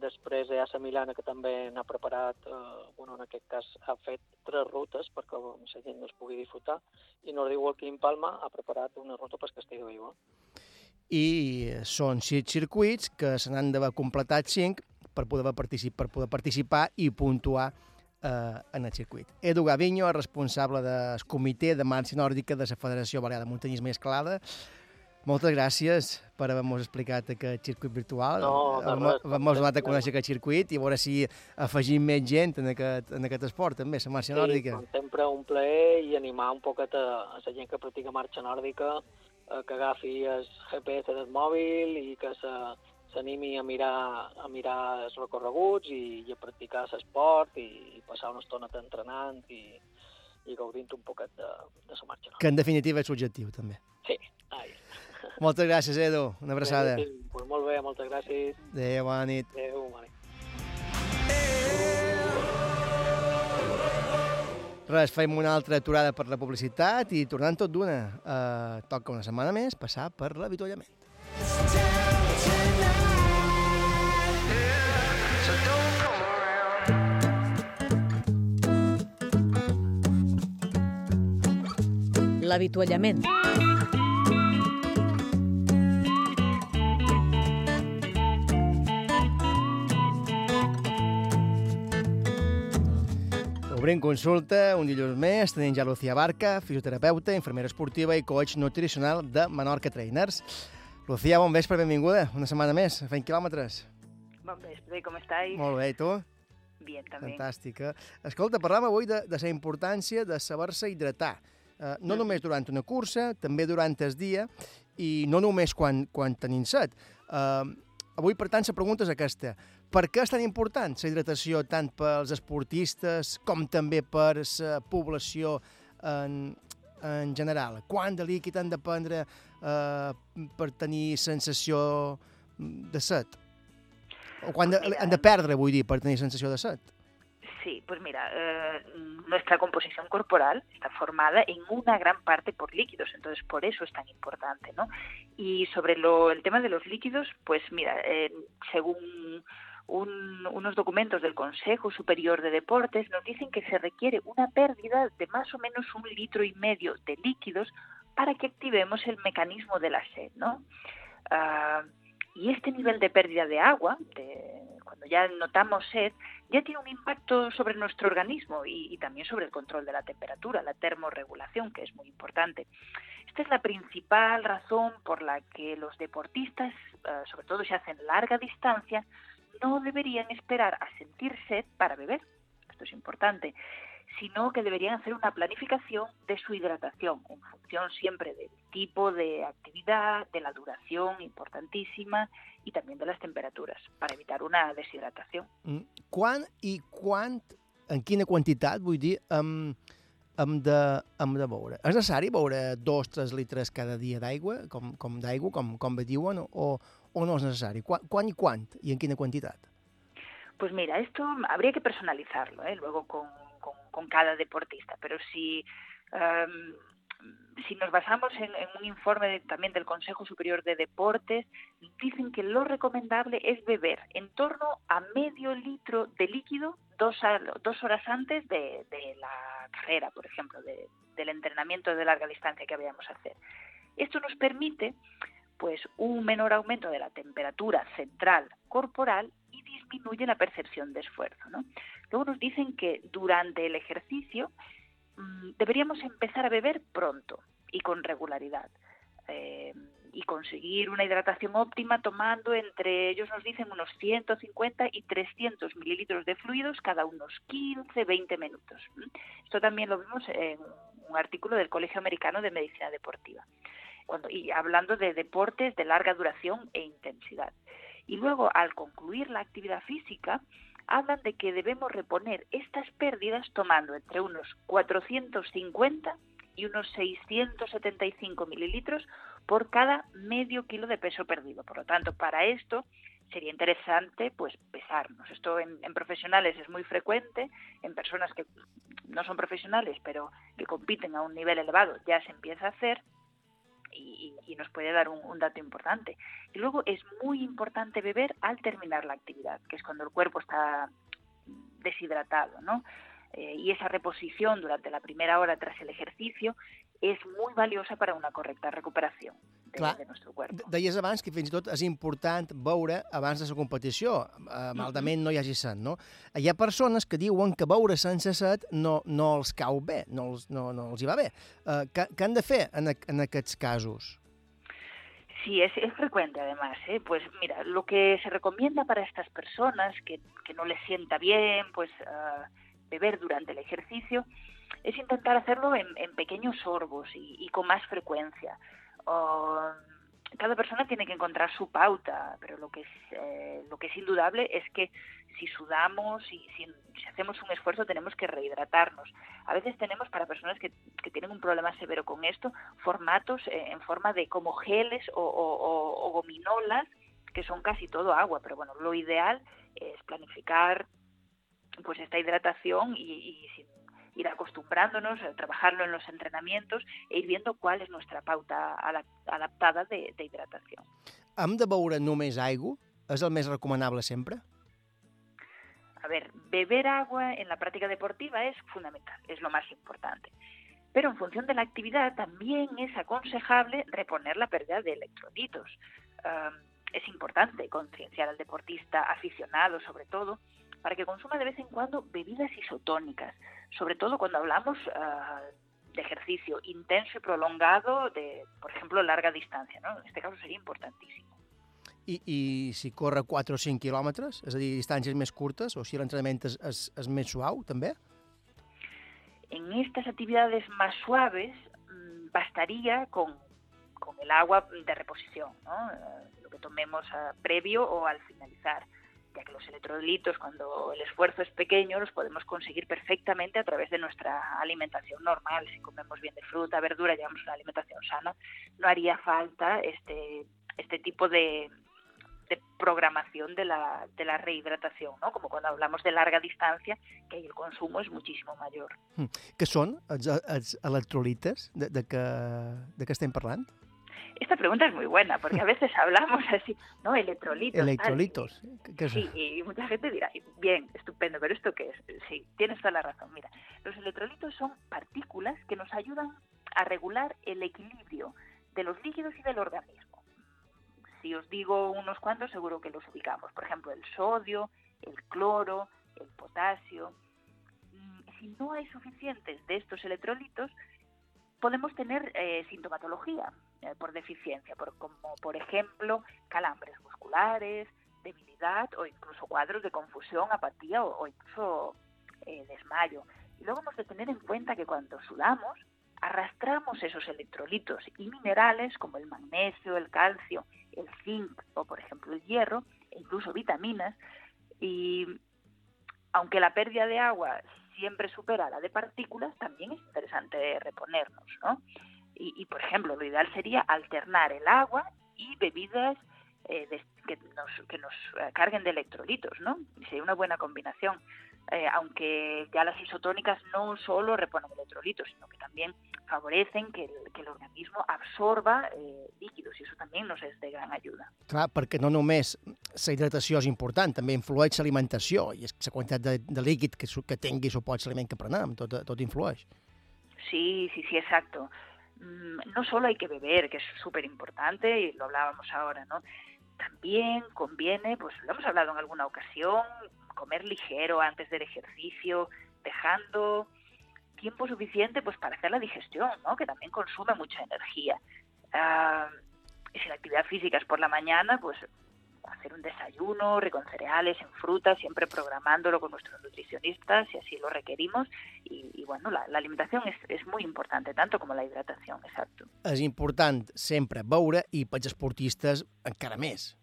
després hi ha la Milana que també n'ha preparat, eh, bueno, en aquest cas ha fet tres rutes perquè la gent no es pugui disfrutar, i Nordic Walking Palma ha preparat una ruta per Castell de Vigo. i són sis circuits que se n'han d'haver completat cinc per poder, particip per poder participar i puntuar eh, en el circuit. Edu Gaviño, el responsable del comitè de marxa nòrdica de la Federació Balear de Muntanyisme i Escalada, moltes gràcies per haver-nos explicat aquest circuit virtual. No, Hem- donat a conèixer aquest circuit i a veure si afegim més gent en aquest, en aquest esport, també, la marxa nòrdica. com sempre un plaer i animar un poquet a, a la gent que practica marxa nòrdica eh, que agafi el GPS del mòbil i que se s'animi a mirar, a mirar els recorreguts i, i a practicar l'esport i, i passar una estona entrenant i, i gaudint un poquet de, de la marxa. Que en definitiva és l'objectiu, també. Sí, ai. Moltes gràcies, Edu. Una abraçada. Bé, Pues molt bé, moltes gràcies. Adéu, bona nit. Adéu, bona nit. Res, fem una altra aturada per la publicitat i tornant tot d'una. Eh, toca una setmana més passar per l'avituallament. L'avituallament. Obrim consulta un dilluns més, tenim ja Lucía Barca, fisioterapeuta, infermera esportiva i coach nutricional de Menorca Trainers. Lucía, bon vespre, benvinguda. Una setmana més, fent quilòmetres. Bon vespre, com estáis? Molt bé, i tu? Bien, també. Fantàstica. Escolta, parlam avui de, de la importància de saber-se hidratar. Eh, no només durant una cursa, també durant el dia, i no només quan, quan tenim set. Eh, avui, per tant, la pregunta és aquesta. Per què és tan important la hidratació tant pels esportistes com també per la població en, en general? Quant de líquid han de prendre eh, per tenir sensació de set? O quan de, han de perdre, vull dir, per tenir sensació de set? Sí, pues mira, eh, nuestra composición corporal está formada en una gran parte por líquidos, entonces por eso es tan importante, ¿no? Y sobre lo, el tema de los líquidos, pues mira, eh, según un- unos documentos del Consejo Superior de Deportes, nos dicen que se requiere una pérdida de más o menos un litro y medio de líquidos para que activemos el mecanismo de la sed, ¿no? Ah, y este nivel de pérdida de agua, cuando ya notamos sed, ya tiene un impacto sobre nuestro organismo y, también sobre el control de la temperatura, la termorregulación, que es muy importante. Esta es la principal razón por la que los deportistas, eh, sobre todo si hacen larga distancia, no deberían esperar a sentir sed para beber. Esto es importante sino que deberían hacer una planificación de su hidratación en función siempre del tipo de actividad, de la duración importantísima y también de las temperaturas para evitar una deshidratación. Mm, Quan i quant, en quina quantitat, vull dir, hem, hem, de, hem de beure? És necessari beure dos, tres litres cada dia d'aigua, com, com d'aigua, com, com diuen, o, o no és necessari? Quan, quan i quant? I en quina quantitat? Pues mira, esto habría que personalizarlo, ¿eh? luego con, con- cada deportista, pero si, em, si nos basamos en, un informe también del Consejo Superior de Deportes, dicen que lo recomendable es beber en torno a medio litro de líquido dos, dos horas antes de, la carrera, por ejemplo, de- del entrenamiento de larga distancia que vayamos a hacer. Esto nos permite pues un menor aumento de la temperatura central corporal y disminuye la percepción de esfuerzo. ¿no? Luego nos dicen que durante el ejercicio mm, deberíamos empezar a beber pronto y con regularidad. Eh, y conseguir una hidratación óptima tomando entre, ellos nos dicen, unos 150 y 300 mililitros de fluidos cada unos 15, 20 minutos. Esto también lo vimos en un artículo del Colegio Americano de Medicina Deportiva. Y hablando de deportes de larga duración e intensidad. Y luego, al concluir la actividad física, hablan de que debemos reponer estas pérdidas tomando entre unos 450 y unos 675 mililitros por cada medio kilo de peso perdido. Por lo tanto, para esto sería interesante pues pesarnos. Esto en, en profesionales es muy frecuente, en personas que no son profesionales pero que compiten a un nivel elevado ya se empieza a hacer y, y- nos puede dar un, un dato importante. Y luego es muy importante beber al terminar la actividad, que es cuando el cuerpo está deshidratado, ¿no? Eh, y esa reposición durante la primera hora tras el ejercicio és muy valiosa para una correcta recuperación de, Clar, de nuestro cuerpo. De- Deies abans que fins i tot és important beure abans de la competició, eh, maldament no hi hagi set, no? Hi ha persones que diuen que beure sense set no, no els cau bé, no els, no, no els hi va bé. Eh, què, què han de fer en, a- en aquests casos? Sí, es, es frecuente además. ¿eh? Pues mira, lo que se recomienda para estas personas que, que no les sienta bien, pues ah, beber durante el ejercicio, es intentar hacerlo en, en pequeños sorbos y, y con más frecuencia. Cada persona tiene que encontrar su pauta, pero lo que es, eh, lo que es indudable es que si sudamos y si, hacemos un esfuerzo tenemos que rehidratarnos. A veces tenemos para personas que, que tienen un problema severo con esto formatos eh, en forma de como geles o, gominolas que son casi todo agua, pero bueno, lo ideal es planificar pues esta hidratación y, y ir acostumbrándonos, a trabajarlo en los entrenamientos e ir viendo cuál es nuestra pauta adap- adaptada hidratación. Hem de beure només aigua? És el més recomanable sempre? A ver, beber agua en la práctica deportiva es fundamental, es lo más importante. Pero en función de la actividad también es aconsejable reponer la pérdida de electrolitos. Am, es importante concienciar al deportista aficionado, sobre todo, para que consuma de vez en cuando bebidas isotónicas, sobre todo cuando hablamos ah, de ejercicio intenso y prolongado de, por ejemplo, larga distancia. ¿no? En este caso sería importantísimo. I, I si corre 4 o 5 quilòmetres, és a dir, distàncies més curtes, o si l'entrenament és, és, és més suau, també? en estas actividades más suaves mm, bastaría con, con el agua de reposición, ¿no? Eh, lo que tomemos ah, previo o al finalizar, ya que los electrolitos cuando el esfuerzo es pequeño los podemos conseguir perfectamente a través de nuestra alimentación normal. Si comemos bien de fruta, verdura, llevamos una alimentación sana, no haría falta este, este tipo de, de programación de la, de la rehidratación, ¿no? como cuando hablamos de larga distancia, que el consumo es muchísimo mayor. Hm. Què són els, els electrolites de, de, que, de què estem parlant? Esta pregunta es muy buena, porque a veces hablamos así, ¿no? Electrolitos. Electrolitos. Què és? Sí, y mucha gente dirá, bien, estupendo, pero ¿esto qué es? Sí, tienes toda la razón. Mira, los electrolitos son partículas que nos ayudan a regular el equilibrio de los líquidos y del organismo. Si os digo unos cuantos, seguro que los ubicamos. Por ejemplo, el sodio, el cloro, el potasio. Mm, Si no hay suficientes de estos electrolitos, podemos tener eh, sintomatología eh, por deficiencia, por, como por ejemplo calambres musculares, debilidad o incluso cuadros de confusión, apatía o, incluso eh, desmayo. Y luego hemos de tener en cuenta que cuando sudamos arrastramos esos electrolitos y minerales como el magnesio, el calcio, el zinc o por ejemplo el hierro e incluso vitaminas y aunque la pérdida de agua siempre supera la de partículas, también es interesante reponernos, ¿no? Y, y, por ejemplo, lo ideal sería alternar el agua y bebidas eh, de- que nos, que nos eh, carguen de electrolitos, ¿no? Sería una buena combinación. Eh, aunque ya las isotónicas no solo reponen electrolitos, sino que también favorecen que el, que el organismo absorba eh, líquidos y eso también nos es de gran ayuda. Clar, perquè no només la hidratació és important, també influeix l'alimentació i la quantitat de, de líquid que, que tingui supots l'aliment que prenem, tot, tot influeix. Sí, sí, sí, exacto. Mm, No solo hay que beber, que es súper importante, y lo hablábamos ahora, ¿no? También conviene, pues lo hemos hablado en alguna ocasión, comer ligero antes del ejercicio, dejando tiempo suficiente pues para hacer la digestión, ¿no? Que también consume mucha energía. Y si la actividad física es por la mañana, pues hacer un desayuno rico en cereales, en frutas, siempre programándolo con nuestros nutricionistas si así lo requerimos. Y, y bueno, la, la alimentación es, es muy importante, tanto como la hidratación, exacto. És important sempre beure i pels esportistes encara més.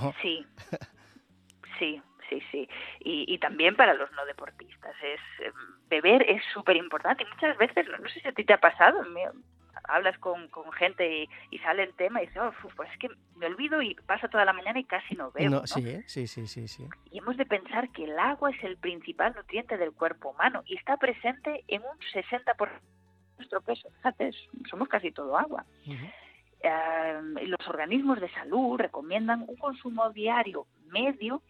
Oh. Sí, sí, sí, sí. Y, y también para los no deportistas. Es eh, Beber es súper importante y muchas veces, no, no sé si a ti te ha pasado, me- hablas con, con gente y, y sale el tema y dices, "Oh, pues es que me olvido y pasa toda la mañana y casi no. No, ¿no? sí, sí, sí, sí, sí. Y hemos de pensar que el agua es el principal nutriente del cuerpo humano y está presente en un 60% de nuestro peso. Fíjate, somos casi todo agua. Eh, los organismos de salud recomiendan un consumo diario medio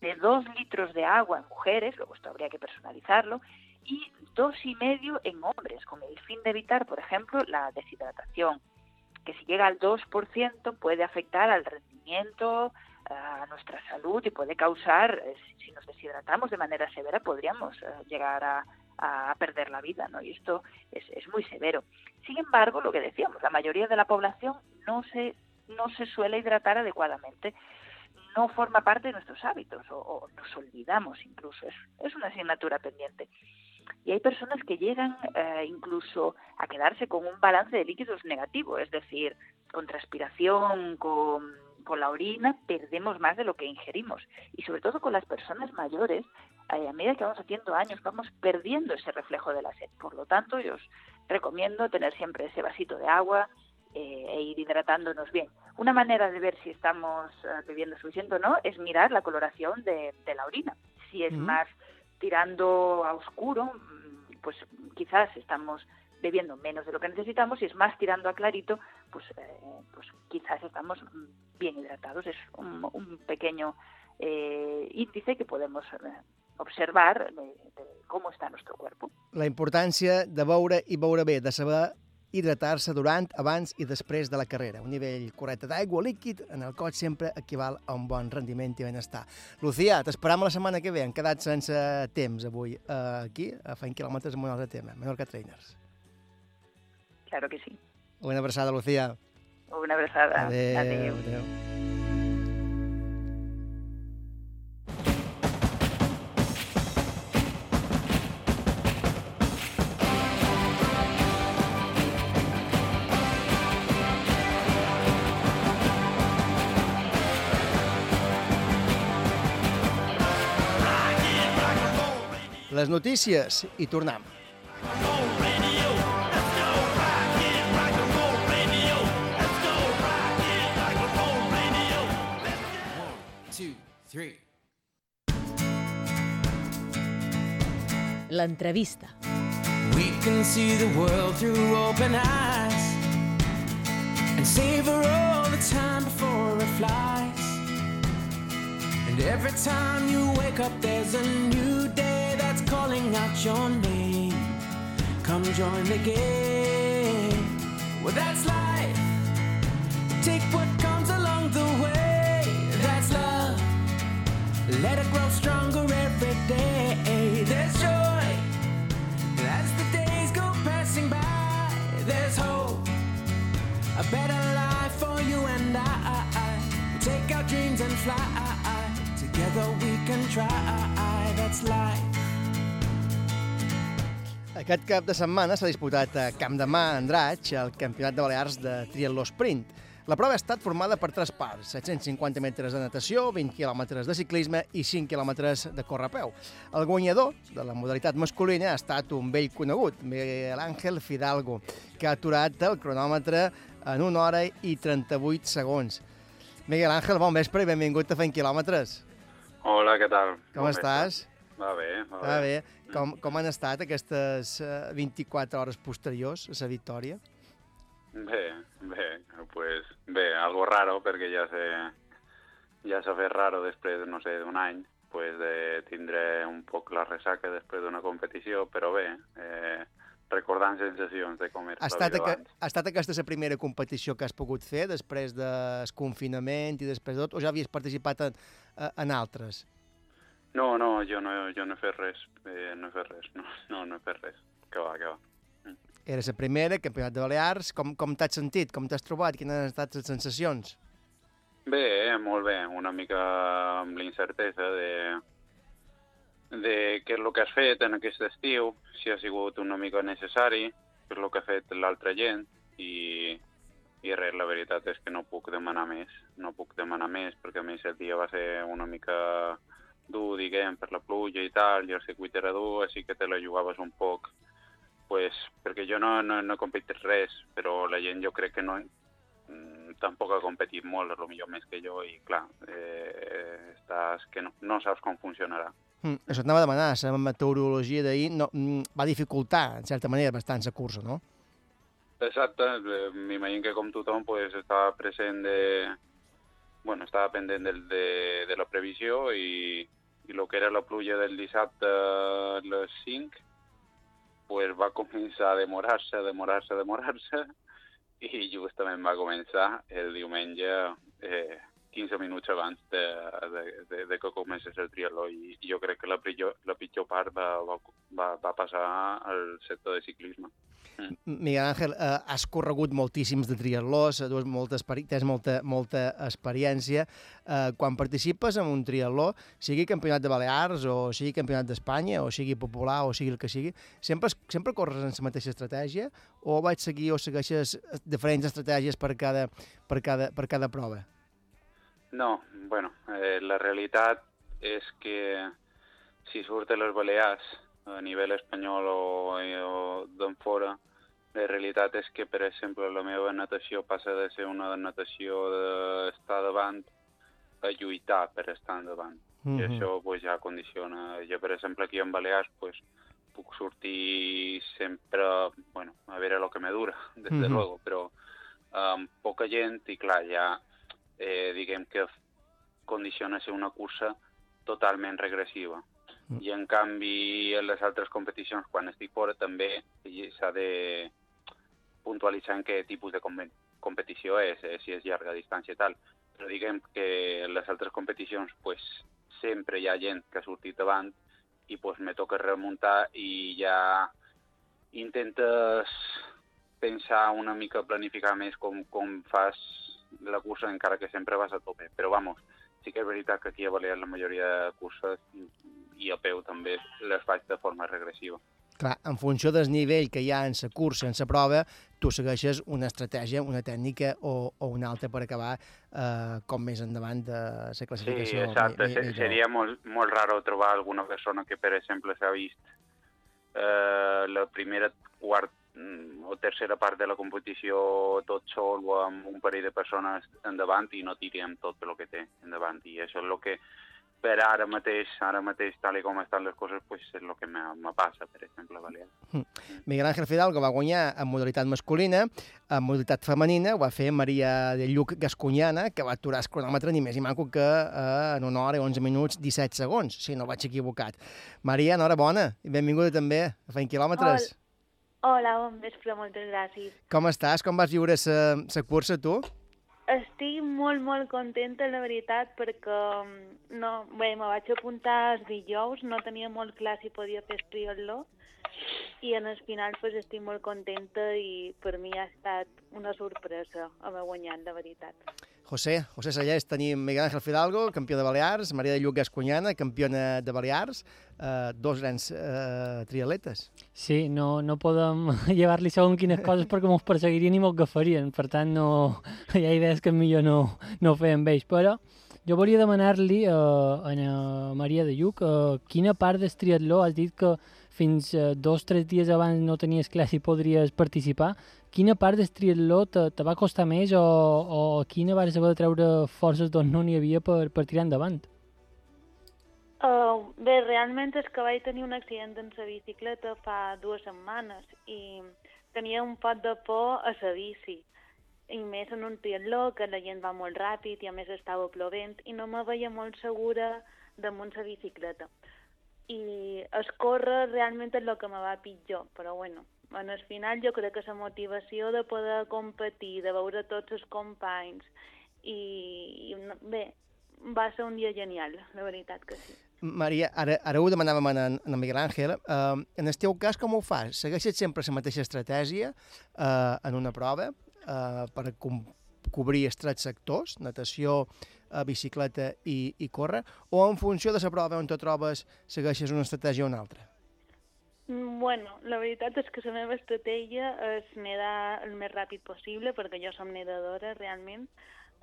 de dos litros de agua en mujeres, luego esto habría que personalizarlo, y dos y medio en hombres, con el fin de evitar, por ejemplo, la deshidratación, que si llega al 2% puede afectar al rendimiento, a nuestra salud y puede causar, eh, si nos deshidratamos de manera severa, podríamos eh, llegar a, a perder la vida, ¿no? Y esto es, es muy severo. Sin embargo, lo que decíamos, la mayoría de la población no se, no se suele hidratar adecuadamente, no forma parte de nuestros hábitos o, o nos olvidamos incluso, es, es una asignatura pendiente. Y hay personas que llegan eh, incluso a quedarse con un balance de líquidos negativo, es decir, con transpiración, con, con la orina, perdemos más de lo que ingerimos. Y sobre todo con las personas mayores, eh, a medida que vamos haciendo años, vamos perdiendo ese reflejo de la sed. Por lo tanto, yo os recomiendo tener siempre ese vasito de agua eh, e ir hidratándonos bien. Una manera de ver si estamos eh, bebiendo suficiente o no es mirar la coloración de, de la orina. Si es más tirando a oscuro, mm, pues quizás estamos bebiendo menos de lo que necesitamos. Si es más tirando a clarito, pues, eh, pues quizás estamos mm, bien hidratados. Es un, un pequeño eh, índice que podemos eh, observar de, de cómo está nuestro cuerpo. La importància de beure i beure bé, de saber hidratar-se durant, abans i després de la carrera. Un nivell correcte d'aigua líquid en el cos sempre equival a un bon rendiment i benestar. Lucía, t'esperam la setmana que ve. Han quedat sense temps avui eh, aquí, a Fent Quilòmetres amb un altre tema. Menorca Trainers. Claro que sí. Una abraçada, Lucía. Una abraçada. Adéu. Adéu. adéu. Les notícies i tornem. L'entrevista. We can see the world through open eyes and savor all the time before it flies. And every time you wake up, there's a new day calling out your name. Come join the game. Well, that's life. Take what comes along the way. That's love. Let it grow stronger every day. There's joy. As the days go passing by, there's hope. A better life for you and I. Take our dreams and fly. Together we can try. That's life. Aquest cap de setmana s'ha disputat a Camp de Mà, Andratx, el Campionat de Balears de Triatló Sprint. La prova ha estat formada per tres parts, 750 metres de natació, 20 quilòmetres de ciclisme i 5 quilòmetres de correpeu. El guanyador de la modalitat masculina ha estat un vell conegut, Miguel Ángel Fidalgo, que ha aturat el cronòmetre en 1 hora i 38 segons. Miguel Ángel, bon vespre i benvingut a Fent Quilòmetres. Hola, què tal? Com Bon estàs? vespre. Va bé, va, Va bé. Com, com han estat aquestes eh, 24 hores posteriors a la victòria? Bé, bé, pues bé, algo raro, perquè ja se, ja s'ha fet raro després, no sé, d'un any, pues de tindre un poc la ressaca després d'una competició, però bé, eh, recordant sensacions de com era Ha estat, ha estat aquesta la primera competició que has pogut fer després del confinament i després de tot, o ja havies participat en, eh, en altres? No, no, jo no, jo no he fet res, eh, no he fet res, no, no, no he fet res, que va, que va. Era la primera, campionat de Balears. Com, com t'has sentit? Com t'has trobat? Quines han estat les sensacions? Bé, molt bé, una mica amb l'incertesa de, de què és el que has fet en aquest estiu, si ha sigut una mica necessari, què és el que ha fet l'altra gent, i, i res, la veritat és que no puc demanar més, no puc demanar més, perquè a més el dia va ser una mica dur, diguem, per la pluja i tal, i el circuit era dur, així que te la jugaves un poc, pues, perquè jo no, no, no he competit res, però la gent jo crec que no, mm, tampoc ha competit molt, lo millor més que jo, i clar, eh, estàs que no, no saps com funcionarà. Mm, això t'anava a demanar, la meteorologia d'ahir no, mm, va dificultar, en certa manera, bastant la cursa, no? Exacte, eh, m'imagino que com tothom pues, estava present de... Bueno, estava pendent del, de, de la previsió i, i el que era la pluja del dissabte a les 5 pues, va començar a demorar-se, a demorar-se, a demorar-se i justament va començar el diumenge eh, 15 minuts abans de, de, de, de que comencés el triatló i, jo crec que la pitjor, la pitjor part va, va, va passar al sector de ciclisme. Miguel Ángel, eh, has corregut moltíssims de triatlós, eh, tu has molta, tens molta, molta experiència. Eh, quan participes en un triatló, sigui campionat de Balears o sigui campionat d'Espanya o sigui popular o sigui el que sigui, sempre, sempre corres en la mateixa estratègia o vaig seguir o segueixes diferents estratègies per cada, per cada, per cada prova? No, bueno, eh, la realitat és que si surt a les Balears a nivell espanyol o, o d'on fora, la realitat és que, per exemple, la meva natació passa de ser una natació d'estar davant a lluitar per estar endavant. Mm -hmm. I això pues, ja condiciona. Jo, per exemple, aquí en Balears pues, puc sortir sempre, bueno, a veure el que me dura, des de Mhm. luego, però amb poca gent i, clar, ja eh, diguem que condiciona ser una cursa totalment regressiva. I en canvi, en les altres competicions, quan estic fora, també s'ha de puntualitzar en què tipus de com competició és, eh, si és llarga distància i tal. Però diguem que en les altres competicions pues, sempre hi ha gent que ha sortit davant i pues, me toca remuntar i ja intentes pensar una mica, planificar més com, com fas la cursa, encara que sempre vas a tope. Però vamos, sí que és veritat que aquí a Balears la majoria de curses i a peu també les faig de forma regressiva. Clar, en funció del nivell que hi ha en la cursa, en la prova, tu segueixes una estratègia, una tècnica o, o una altra per acabar eh, com més endavant de la Sí, classificació. exacte. mi- mi- Se- millor. Seria molt, molt raro trobar alguna persona que, per exemple, s'ha vist eh, la primera, quart o tercera part de la competició tot sol o amb un parell de persones endavant i no tiri amb tot el que té endavant. I això és el que per ara mateix, ara mateix, tal i com estan les coses, pues, és el que me, me passa, per exemple, a Balears. Mm. Miguel Ángel Fidalgo va guanyar en modalitat masculina, en modalitat femenina ho va fer Maria de Lluc Gascunyana, que va aturar el cronòmetre ni més ni manco que eh, en una hora i 11 minuts 17 segons, si no vaig equivocat. Maria, enhorabona i benvinguda també a Fent Quilòmetres. Hola, bon vespre, moltes gràcies. Com estàs? Com vas viure la cursa, tu? Estic molt, molt contenta, la veritat, perquè mm, no, bé, me vaig apuntar els dijous, no tenia molt clar si podia fer triatló, i en el final pues, estic molt contenta i per mi ha estat una sorpresa haver guanyat, la veritat. José, José Sallés, tenim Miguel Ángel Fidalgo, campió de Balears, Maria de Lluc Gascunyana, campiona de Balears, eh, dos grans eh, triatletes. Sí, no, no podem llevar-li segons quines coses perquè mos perseguirien i mos agafarien. Per tant, no, hi ha idees que millor no, no fer amb ells. Però jo volia demanar-li eh, a Maria de Lluc eh, quina part del triatló has dit que fins eh, dos o tres dies abans no tenies clar si podries participar. Quina part del triatló te, te va costar més o, o quina vas haver de treure forces d'on no n'hi havia per, per tirar endavant? Uh, bé, realment és que vaig tenir un accident en la bicicleta fa dues setmanes i tenia un pot de por a la bici i més en un triatló que la gent va molt ràpid i a més estava plovent i no me veia molt segura damunt la bicicleta. I escórrer realment és el que me va pitjor, però bueno, en el final jo crec que la motivació de poder competir, de veure tots els companys i, i bé, va ser un dia genial, la veritat que sí. Maria, ara, ara ho demanàvem en, en Miguel Àngel. Uh, en el teu cas, com ho fas? Segueixes sempre la mateixa estratègia uh, en una prova uh, per cobrir els tres sectors, natació, uh, bicicleta i, i córrer, o en funció de la prova on te trobes segueixes una estratègia o una altra? Mm, Bueno, la veritat és que la meva estratègia és nedar el més ràpid possible, perquè jo som nedadora realment,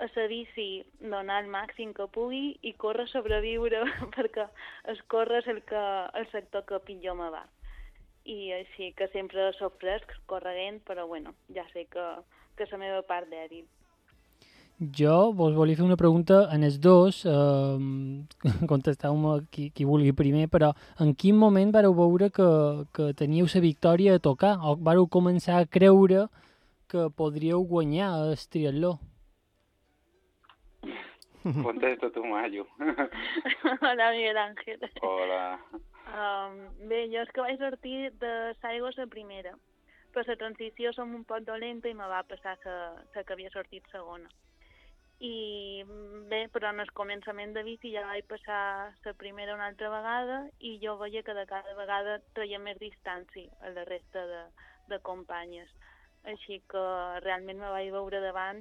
a la bici donar el màxim que pugui i córrer sobreviure, perquè es córrer és el, que, el sector que pitjor me va. I així que sempre soc fresc, correguent, però bueno, ja sé que, que és la meva part dèbil. Jo vos volia fer una pregunta en els dos, eh, contesteu-me qui, qui vulgui primer, però en quin moment vareu veure que, que teníeu la victòria a tocar o vareu començar a creure que podríeu guanyar el triatló? Contesto tu, Mayo. Hola, Miguel Ángel. Hola. Um, bé, jo és que vaig sortir de l'aigua la primera, però la transició som un poc dolenta i me va passar la, la que havia sortit segona. I bé, però en el començament de bici ja vaig passar la primera una altra vegada i jo veia que de cada vegada treia més distància a la resta de, de companyes. Així que realment me vaig veure davant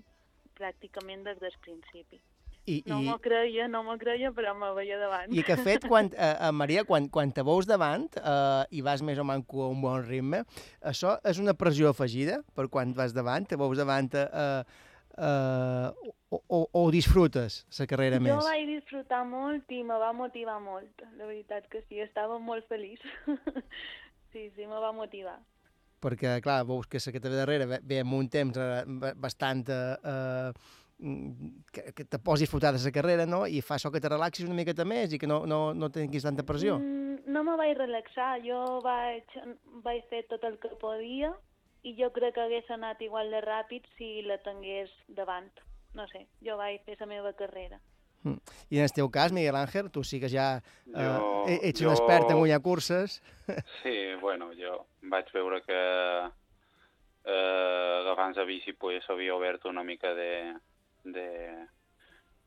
pràcticament des del principi. I, No i, m'ho creia, no m'ho creia, però me veia davant. I que fet, quan, eh, eh, Maria, quan, quan te veus davant eh, i vas més o manco a un bon ritme, això és una pressió afegida per quan vas davant, te veus davant eh, eh, o, o, o disfrutes la carrera jo més? vaig disfrutar molt i me va motivar molt. La veritat que sí, estava molt feliç. sí, sí, me va motivar. Perquè, clar, veus que la que ve darrere ve, ve amb un temps eh, ba- bastant... Eh, eh, que, que te posis disfrutar de la carrera, no? I fa això que te relaxis una miqueta més i que no, no, no tinguis tanta pressió. Mm, no me vaig relaxar, jo vaig, vaig fer tot el que podia i jo crec que hagués anat igual de ràpid si la tingués davant. No sé, jo vaig fer la meva carrera. Mm. I en el teu cas, Miguel Ángel, tu sí que ja eh, Jo- ets un jo- expert en guanyar curses. Sí, bueno, jo vaig veure que eh, agafant la bici pues, s'havia obert una mica de, de,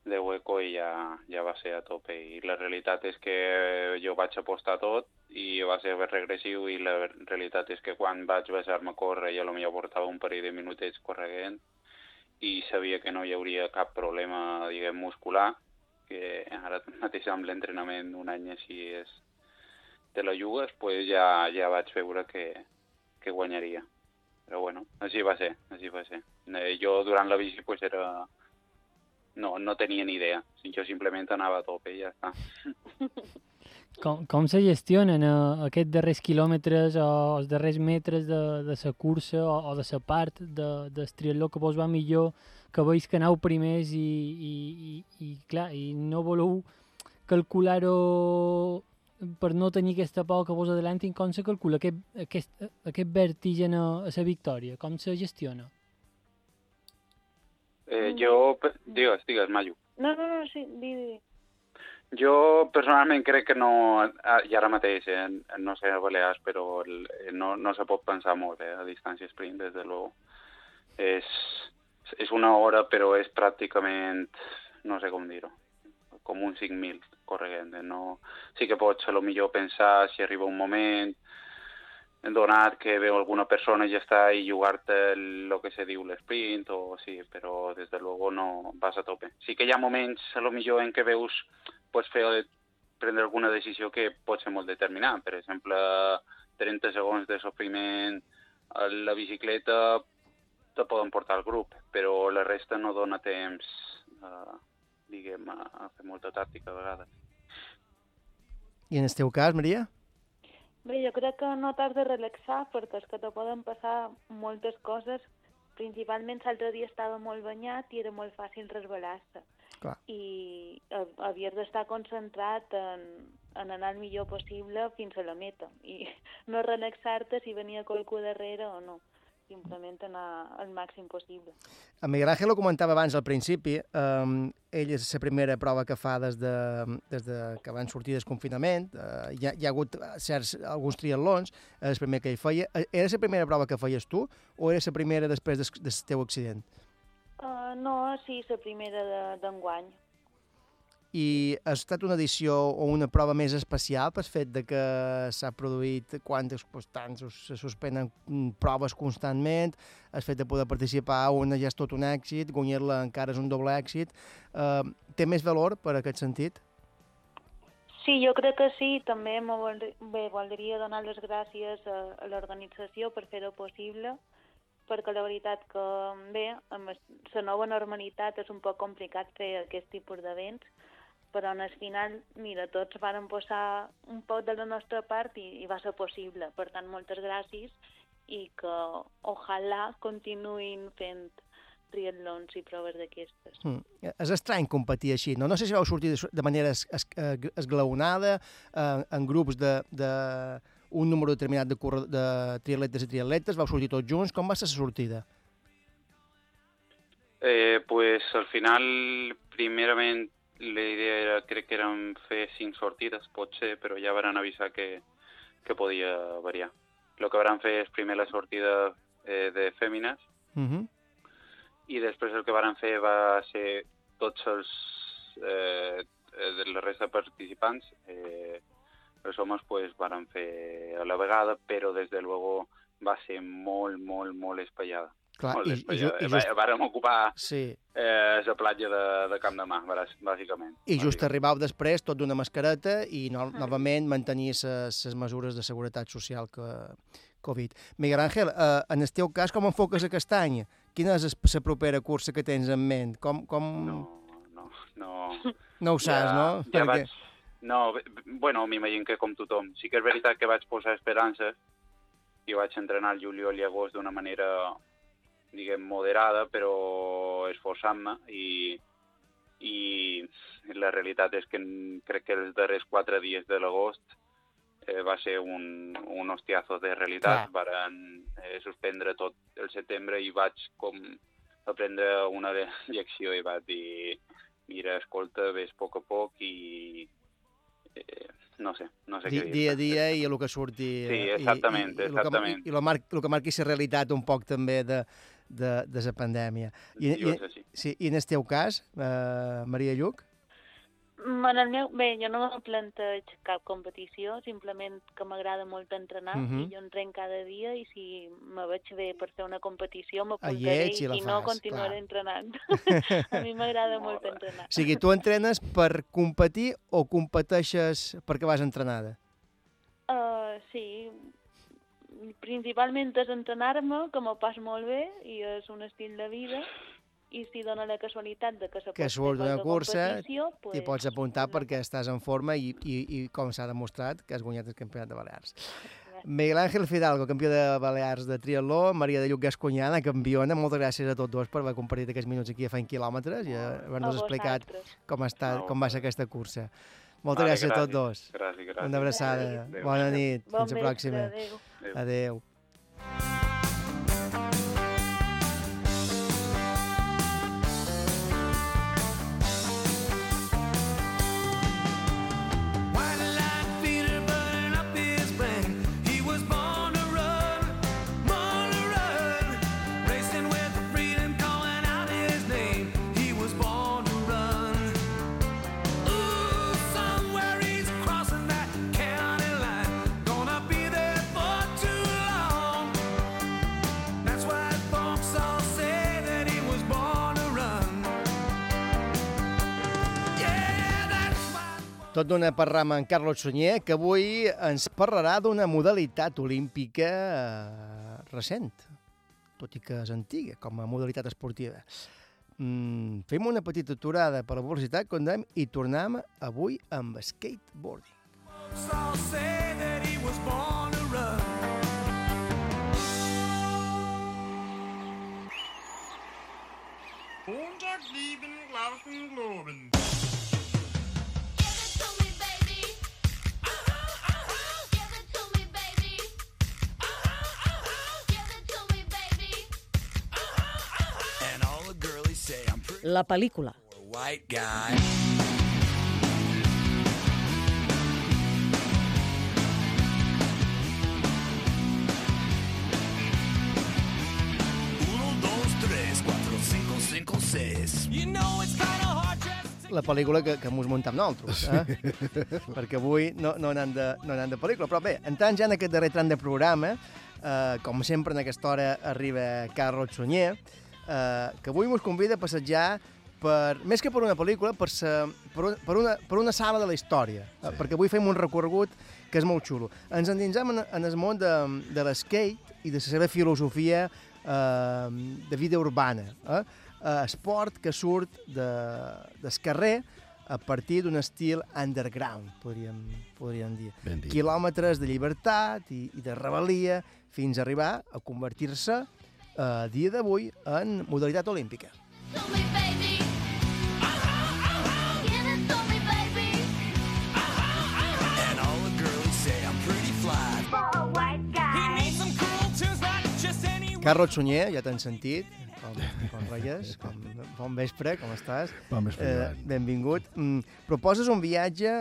de hueco i ja, ja va ser a tope. I la realitat és que jo vaig apostar tot i va ser regressiu i la realitat és que quan vaig baixar-me a córrer ja potser portava un parell de minutets correguent i sabia que no hi hauria cap problema, diguem, muscular, que ara mateix amb l'entrenament un any així és, te la jugues, pues ja, ja vaig veure que, que guanyaria. Però bueno, així va ser, així va ser. Eh, jo durant la bici pues era... No, no tenia ni idea. Jo simplement anava a tope i ja està. Com, com se gestionen eh, aquests darrers quilòmetres o els darrers metres de, de la cursa o, o de la part de, del triatló que vos va millor, que veus que aneu primers i, i, i, i clar, i no voleu calcular-ho per no tenir aquesta por que vos adelantin, com se calcula aquest, aquest, aquest vertigen a, a la victòria? Com se gestiona? Eh, jo... Digues, digues, Mayu. No, no, no, sí, di, di. Jo personalment crec que no, i ara mateix, eh, no sé a Balears, però el, eh, no, no se pot pensar molt eh, a distància sprint, des de luego. És, és una hora, però és pràcticament, no sé com dir-ho, com un 5.000 correguent. eh, No, sí que pots a lo millor pensar si arriba un moment, donat que veu alguna persona ja està i jugar-te el, lo que se diu l'esprint o sí, però des de luego no vas a tope. Sí que hi ha moments a lo millor en què veus pots fer prendre alguna decisió que pot ser molt determinant. Per exemple, 30 segons de sofriment a la bicicleta te poden portar al grup, però la resta no dona temps, eh, diguem, a, a fer molta tàctica a vegades. I en el teu cas, Maria? Bé, jo crec que no t'has de relaxar perquè és que te poden passar moltes coses. Principalment l'altre dia estava molt banyat i era molt fàcil resbalar-se. Clar. I ha- havies d'estar concentrat en, en anar el millor possible fins a la meta. I no relaxar-te si venia qualcú darrere o no. Simplement anar al màxim possible. En Miguel Ángel ho comentava abans al principi, eh, ell és la primera prova que fa des de, des de que van sortir del confinament, eh, hi, ha, hi ha hagut certs, alguns triatlons, és el primer que ell feia. Eh, Era la primera prova que feies tu o era la primera després del, del teu accident? Uh, no, sí, la primera de- d'enguany. i ha estat una edició o una prova més especial pel fet de que s'ha produït quantes constants se suspenen mm, proves constantment, el fet de poder participar una ja és tot un èxit, guanyar-la encara és un doble èxit. Eh, té més valor per aquest sentit? Sí, jo crec que sí. També me vol, bé, voldria donar les gràcies a, a l'organització per fer-ho possible, perquè la veritat que, bé, amb la nova normalitat és un poc complicat fer aquest tipus d'events, però en el final, mira, tots van posar un poc de la nostra part i, i va ser possible. Per tant, moltes gràcies i que ojalà continuïn fent triatlons i proves d'aquestes. Mm. És estrany competir així, no? No sé si vau sortir de, de manera es, es, eh, esglaonada, eh, en grups de, de un número determinat de, de triatletes i triatletes, vau sortir tots junts, com va ser la sortida? Eh, pues al final, primerament, la idea era, crec que eren fer cinc sortides, potser, però ja van avisar que, que podia variar. El que van fer és primer la sortida eh, de fèmines Mm -hmm. i després el que van fer va ser tots els eh, de la resta de participants eh, els homes pues, van fer a la vegada, però des de luego va ser molt, molt, molt espaiada. Clar, molt i- i i Va- just- Vàrem ocupar Sí. eh, la platja de, de Camp de Mar, bàs- bàsicament. I just arribau després tot d'una mascareta i no, novament mantenir les mesures de seguretat social que Covid. Miguel Ángel, eh, en el teu cas, com enfoques aquest any? Quina és la propera cursa que tens en ment? Com, com... No, no, No ho saps, no? Ja Perquè- vaig... No, bueno, m'imagino que com tothom. Sí que és veritat que vaig posar esperances i vaig entrenar el juliol i agost d'una manera, diguem, moderada, però esforçant-me i, i la realitat és que crec que els darrers quatre dies de l'agost eh, va ser un, un hostiazo de realitat. Clar. Varen eh, suspendre tot el setembre i vaig com aprendre una lecció i vaig dir mira, escolta, ves a poc a poc i no sé, no sé Di, què dir. dia a dia i el que surti... Sí, eh, i- exactament, i, i, exactament. I, i, el, mar, el que marqui la realitat un poc també de, de, de la pandèmia. I, i, sí, I en el teu cas, eh, Maria Lluc? En el meu, bé, jo no me planteig cap competició, simplement que m'agrada molt entrenar Mhm. i jo entrenc cada dia i si me veig bé per fer una competició m'apuntaré i i si no fas, continuaré clar. entrenant. a mi m'agrada molt entrenar. O sigui, tu entrenes per competir o competeixes perquè vas entrenada? Uh, sí, principalment és entrenar-me, que m'ho pas molt bé i és un estil de vida i si dona la casualitat de que se que pot surt qualque cursa, t'hi pots apuntar perquè estàs en forma i, i, i com s'ha demostrat, que has guanyat el campionat de Balears. Miguel Ángel Fidalgo, campió de Balears de triatló, Maria de Lluc Gasconyana, campiona, moltes gràcies a tots dos per haver compartit aquests minuts aquí a Fent Quilòmetres i haver-nos A explicat com, està, com va ser aquesta cursa. Moltes Vale, gràcies a tots gràcies. dos. Gràcies, gràcies. Una abraçada. Adéu. Bona nit. Bon Fins la pròxima. adéu. Adéu. White Tot d'una parrama en Carlos Sunyer, que avui ens parlarà d'una modalitat olímpica eh, recent, tot i que és antiga com a modalitat esportiva. Mm, fem una petita aturada per la velocitat, condem, i tornem avui amb skateboarding. Montag, lieben, glauben, globen. La pel·lícula. white guy. La pel·lícula que, que mos muntem nosaltres, eh? perquè avui no, no, anant de, no anant de pel·lícula. Però bé, entrant ja en aquest darrer tram de programa, eh, com sempre en aquesta hora arriba Carlos Sunyer, eh, que avui mos convida a passejar per, més que per una pel·lícula, per, sa, per, un- per, una, per una sala de la història, sí. perquè avui fem un recorregut que és molt xulo. Ens endinsam en, en el món de, de l'skate i de la seva filosofia eh, de vida urbana. Eh? Eh, esport que surt de, del carrer a partir d'un estil underground, podríem, podríem dir. Quilòmetres de llibertat i, i de rebel·lia fins a arribar a convertir-se eh, a dia d'avui en modalitat olímpica. Carlos Sunyer, ja t'han sentit, com, com reies, com, bon vespre, com estàs? Bon vespre, Joan. benvingut. Mm, proposes un viatge,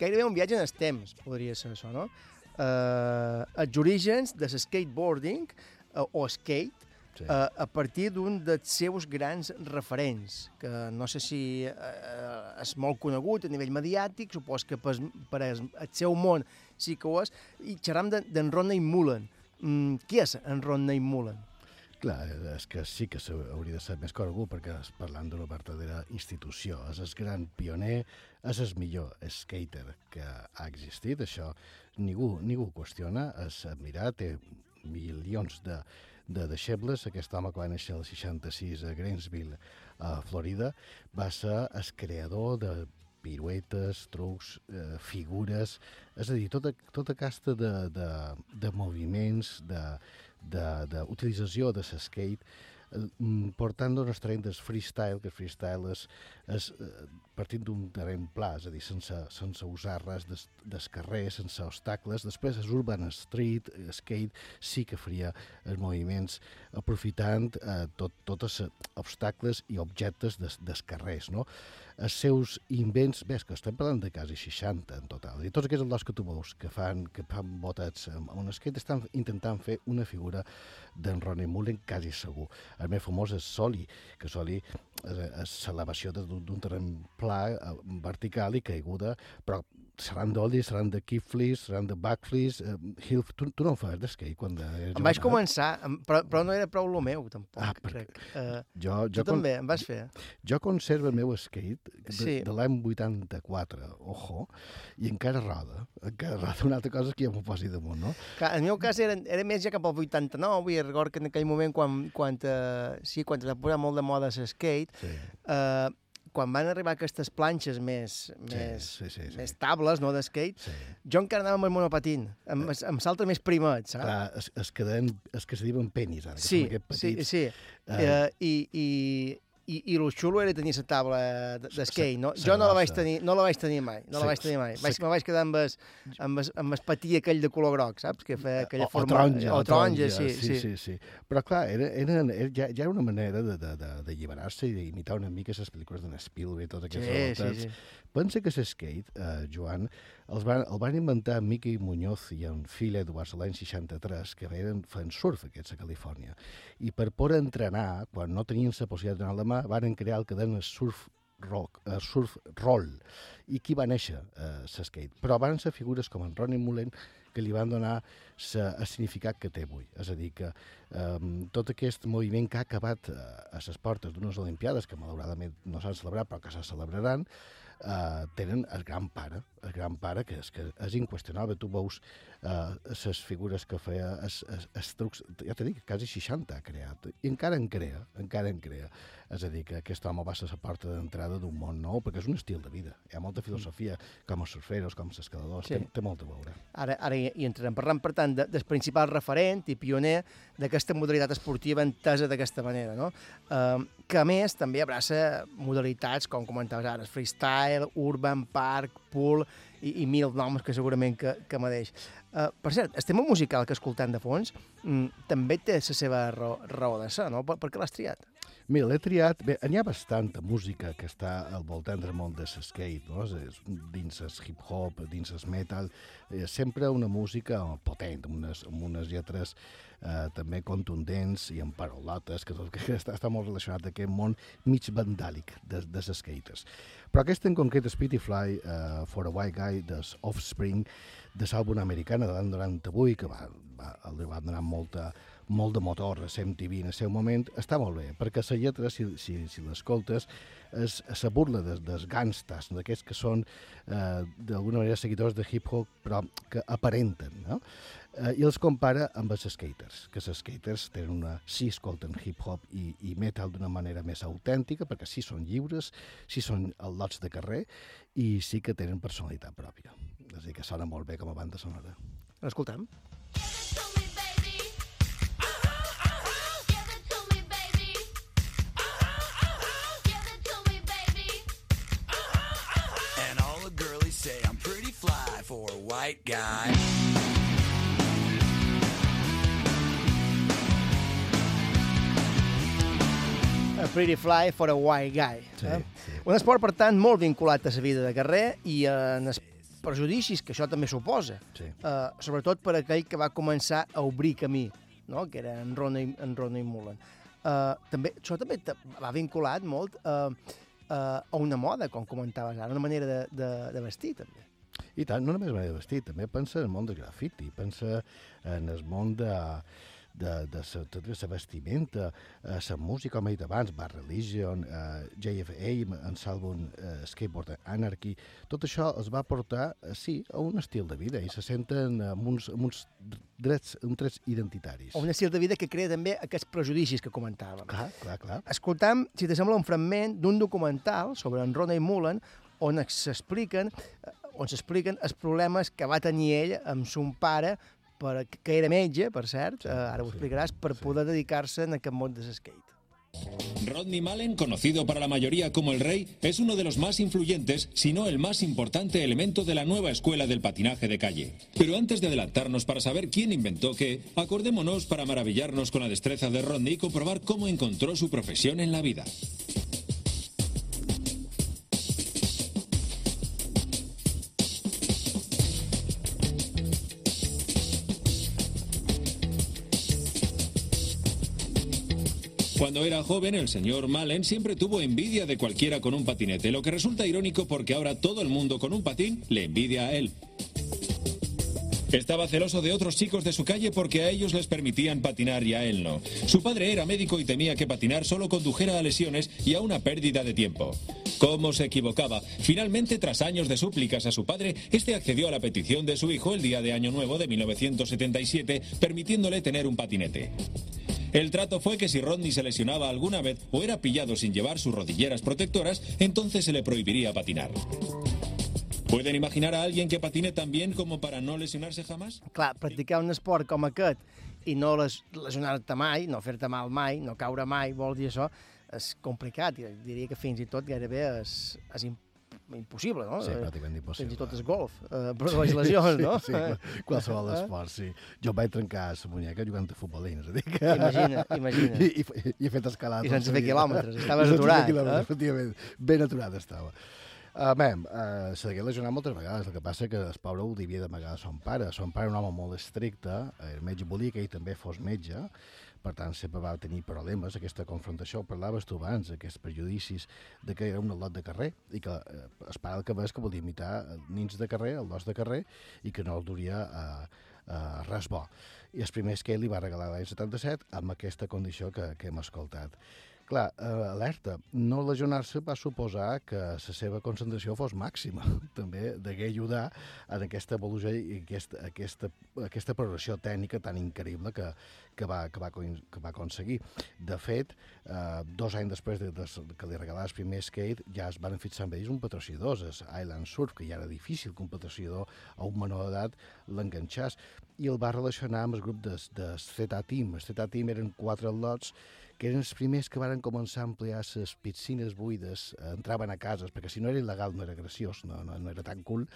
gairebé un viatge en els temps, podria ser això, no? Uh, els orígens de skateboarding, uh, o skate, sí. uh, a partir d'un dels seus grans referents, que no sé si uh, és molt conegut a nivell mediàtic, supos que per, per el, seu món sí que ho és, i xerram de- d'en Rodney Mullen. Mm, qui és en Rodney Mullen? Clar, és que sí que hauria de ser més conegut perquè es parlant d'una verdadera institució. És el gran pioner, és el millor skater que ha existit, això ningú, ningú qüestiona, és admirat, té milions de, de deixebles. Aquest home que va néixer al 66 a Gainesville, a Florida, va ser el creador de piruetes, trucs, eh, figures, és a dir, tota, tota casta de, de, de moviments, de, de- d'utilització de, de l'skate, eh, mm, terreny del freestyle, que el freestyle és, és eh, partint d'un terreny pla, és a dir, sense, sense usar res des, des sense obstacles. Després, el urban street, eh, skate, sí que faria els moviments aprofitant eh, tot, tots els obstacles i objectes des, des no? Els seus invents, ves que estem parlant de quasi 60 en total, i tots aquests dos que tu veus que fan, que fan botets amb amb un skate estan intentant fer una figura d'en Ronnie Mullen quasi segur. El més famós és Soli, que Soli d'un d'un terreny pla, eh, vertical i caiguda, però seran d'oli, seran de kickflips, seran de backflips, eh, hill... Tu, tu no en fas d'skate quan eres Em vaig eh? començar, però, però no era prou el meu, tampoc, Ah, crec. Uh, Jo, tu con- també, em vas fer. Jo conservo el meu skate de, Sí. de l'any 84, ojo, i encara roda. Encara roda. Una altra cosa que ja m'ho posi damunt, no? Clar, en el meu cas era, era més ja cap al 89, i record que en aquell moment, quan, quan, uh, sí, quan es va posar molt de moda l'skate, sí. uh, quan van arribar aquestes planxes més, més, sí, sí, sí. més tables no, de skate, sí. jo encara anava amb el monopatín, amb, Eh. amb salta més primet, saps? Clar, es, es, queden, es que se diuen penis, ara, que Sí, són aquests sí, petits. sí. Eh, Eh, i, i, i, i el xulo era tenir la taula de- d'skate, no? Jo no la vaig tenir, no la vaig tenir mai, no la vaig tenir mai. Vaig, me vaig quedar amb es, amb es, amb es patí aquell de color groc, saps? Que feia aquella o, o forma... taronja, o taronja, sí, sí, sí, sí. Però clar, era, era, era, ja, ja era una manera de, de, de, de alliberar-se i d'imitar una mica les pel·lícules d'en Spielberg i tots aquests Sí, sí, sí. Pensa que l'skate, eh, Joan, els van, el van inventar Mickey Muñoz i en fill Eduardo l'any 63, que eren fent surf aquests a Califòrnia. I per poder entrenar, quan no tenien la possibilitat d'anar a la mà, van crear el que deien el surf rock, eh, surf roll. I qui va néixer eh, l'skate? Però van ser figures com en Ronnie Mullen que li van donar el significat que té avui. És a dir, que eh, tot aquest moviment que ha acabat eh, a les portes d'unes Olimpiades, que malauradament no s'han celebrat però que se celebraran, eh, tenen el gran pare, el gran pare que és, que és inqüestionable. Tu veus les eh, figures que feia, els, trucs, ja t'he dit, quasi 60 ha creat, i encara en crea, encara en crea. És a dir, que aquest home va ser la porta d'entrada d'un món nou, perquè és un estil de vida. Hi ha molta filosofia, com els surferos, com els escaladors, Sí. té, té molt a veure. Ara, ara hi, hi entrarem. Parlant, per tant, de, del principal referent i pioner d'aquesta modalitat esportiva entesa d'aquesta manera, no? Uh, que, a més, també abraça modalitats, com comentaves ara, freestyle, urban, park, pool i, i mil noms que segurament que, que mereix. Uh, per cert, el tema musical que escoltem de fons mm, també té la seva raó, raó de ser, no? Per, per què l'has triat? Mira, l'he triat... Bé, n'hi ha bastanta música que està al voltant del món de skate, no? És, dins el hip-hop, dins el metal, eh, sempre una música potent, amb unes, amb unes lletres eh, també contundents i amb parolotes, que, tot, que està, està molt relacionat amb aquest món mig vandàlic de, de skaters. Però aquest en concret, Spityfly, uh, For a White Guy, des Offspring, de l'àlbum americana de l'any 98, que va, va, li va donar molta, molt de motor a MTV en el seu moment, està molt bé, perquè la lletra, si, si, si l'escoltes, la burla des, dels gangstas, d'aquests que són eh, d'alguna manera seguidors de hip-hop, però que aparenten, no? Eh, I els compara amb els skaters, que els skaters tenen una... sí escolten hip-hop i, i metal d'una manera més autèntica, perquè sí són lliures, sí són lots de carrer, i sí que tenen personalitat pròpia. És a dir, que sona molt bé com a banda sonora. L'escoltem. And for a white guy. A Pretty Fly for a White Guy. Sí, eh? sí. Un esport, per tant, molt vinculat a la vida de carrer i en els perjudicis que això també suposa. Sí. Eh, sobretot per aquell que va començar a obrir camí, no? que era en Ronnie, en Ronnie Mullen. Eh, també, això també va vinculat molt eh, eh, a una moda, com comentaves ara, una manera de, de, de vestir, també. I tant, no només manera de vestir, també pensa en el món del grafiti, pensa en el món de, de, de sa, tota la vestimenta, eh, la música, com he dit abans, Bad Religion, eh, JFA, en l'àlbum eh, Skateboard Anarchy, tot això els va portar, eh, sí, a un estil de vida i se senten amb uns, amb uns drets, uns drets identitaris. Un estil de vida que crea també aquests prejudicis que comentàvem. Clar, clar, clar. Escoltam, si te sembla, un fragment d'un documental sobre en Ronnie Mullen on s'expliquen eh, on s'expliquen els problemes que va tenir ell amb son pare, per, que era metge, per cert, eh, ara ho explicaràs, per poder dedicar-se en aquest món de skate. Rodney Mullen, conocido para la mayoría como el Rey, es uno de los más influyentes, si no el más importante elemento de la nueva escuela del patinaje de calle. Pero antes de adelantarnos para saber quién inventó qué, acordémonos para maravillarnos con la destreza de Rodney y comprobar cómo encontró su profesión en la vida. Cuando era joven, el señor Malen siempre tuvo envidia de cualquiera con un patinete, lo que resulta irónico porque ahora todo el mundo con un patín le envidia a él. Estaba celoso de otros chicos de su calle porque a ellos les permitían patinar y a él no. Su padre era médico y temía que patinar solo condujera a lesiones y a una pérdida de tiempo. ¿Cómo se equivocaba? Finalmente, tras años de súplicas a su padre, este accedió a la petición de su hijo el día de Año Nuevo de 1977, permitiéndole tener un patinete. El trato fue que si Rodney se lesionaba alguna vez o era pillado sin llevar sus rodilleras protectoras, entonces se le prohibiría patinar. ¿Pueden imaginar a alguien que patine tan bien como para no lesionarse jamás? Clar, practicar un esport com aquest i no les, lesionar-te mai, no fer-te mal mai, no caure mai, vol dir això, és complicat. I diria que fins i tot gairebé és, és imp impossible, no? Sí, pràcticament impossible. Fins i tot és golf, eh, produeix lesions, no? Sí, sí, qualsevol Eh? esport, sí. Jo em vaig trencar la muñeca jugant a futbolín, és a dir que... Imagina, imagina. I, i, i he fet escalada. I sense fer quilòmetres, estaves I sense fer aturat, quilòmetres, eh? Efectivament, ben aturat estava. Uh, bé, uh, se degué lesionar moltes vegades, el que passa que el pobre ho devia d'amagar a son pare. Son pare era un home molt estricte, el metge volia que ell també fos metge, per tant sempre va tenir problemes, aquesta confrontació, parlaves tu abans, aquests prejudicis de que era un lot de carrer i que eh, el pare el que va és que volia imitar eh, nins de carrer, el dos de carrer, i que no el duria a, a res bo. I els primers que ell li va regalar l'any 77 amb aquesta condició que, que hem escoltat. Clar, eh, alerta, no lesionar-se va suposar que la seva concentració fos màxima. També degué ajudar en aquesta evolució i aquesta, aquesta, aquesta progressió tècnica tan increïble que, que, va, que, va, que va aconseguir. De fet, eh, dos anys després de, de, que li regalava el primer skate, ja es van fixar amb ells un patrocinador, el Island Surf, que ja era difícil que un patrocinador a un menor d'edat l'enganxàs, i el va relacionar amb el grup de, de Zeta Team. El Zeta Team eren quatre lots que eren els primers que varen començar a ampliar les piscines buides, eh, entraven a cases, perquè si no era il·legal no era graciós, no, no, no era tan cool,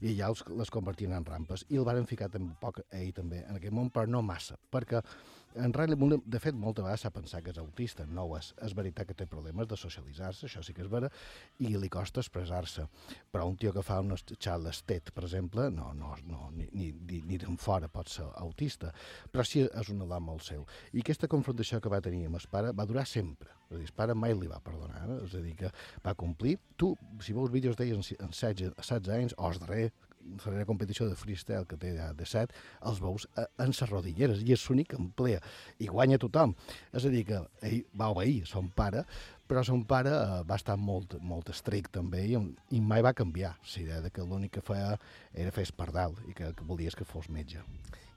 i ja els, les convertien en rampes. I el varen ficar un poc a ell també en aquest món, però no massa, perquè en realitat, de fet, moltes vegades s'ha pensat que és autista, no ho és. És veritat que té problemes de socialitzar-se, això sí que és vera, i li costa expressar-se. Però un tio que fa unes xales TED, per exemple, no, no, no ni, ni, ni, ni d'en fora pot ser autista, però sí és un edat molt seu. I aquesta confrontació que va tenir amb el pare va durar sempre. És a dir, el pare mai li va perdonar, eh? és a dir, que va complir. Tu, si veus vídeos d'ell en, en 16, 16 anys, o el darrer, la competició de freestyle que té de 7, els veus eh, en les rodilleres i és l'únic que emplea i guanya tothom. És a dir, que ell va obeir son pare, però son pare eh, va estar molt, molt estrict també i, i mai va canviar la idea de que l'únic que feia era fer espardal i que, que volies que fos metge.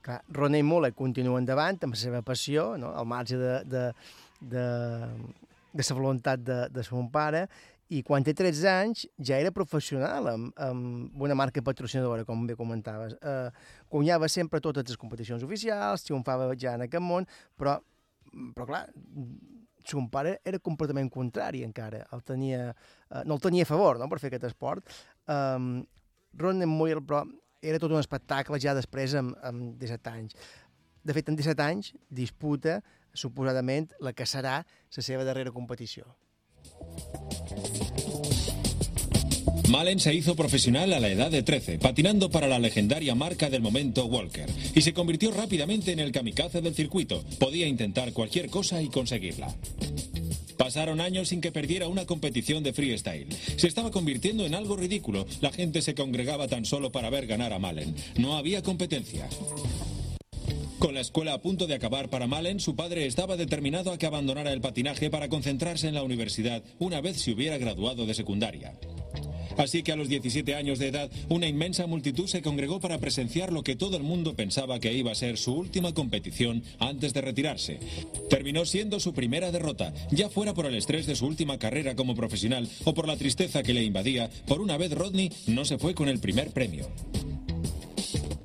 Clar, Roney Muller continua endavant amb la seva passió, no? al marge de, de, de, de la voluntat de, de son pare, i quan té 13 anys ja era professional amb, amb una marca patrocinadora, com bé comentaves. Eh, guanyava sempre totes les competicions oficials, triomfava ja en aquest món, però, però clar, son pare era completament contrari encara, el tenia, eh, no el tenia a favor no, per fer aquest esport. Um, Ron Moyle, però, era tot un espectacle ja després amb, amb 17 anys. De fet, en 17 anys disputa, suposadament, la que serà la seva darrera competició. Malen se hizo profesional a la edad de 13, patinando para la legendaria marca del momento Walker, y se convirtió rápidamente en el kamikaze del circuito. Podía intentar cualquier cosa y conseguirla. Pasaron años sin que perdiera una competición de freestyle. Se estaba convirtiendo en algo ridículo. La gente se congregaba tan solo para ver ganar a Malen. No había competencia. Con la escuela a punto de acabar para Malen, su padre estaba determinado a que abandonara el patinaje para concentrarse en la universidad una vez se hubiera graduado de secundaria. Así que a los 17 años de edad, una inmensa multitud se congregó para presenciar lo que todo el mundo pensaba que iba a ser su última competición antes de retirarse. Terminó siendo su primera derrota, ya fuera por el estrés de su última carrera como profesional o por la tristeza que le invadía, por una vez Rodney no se fue con el primer premio.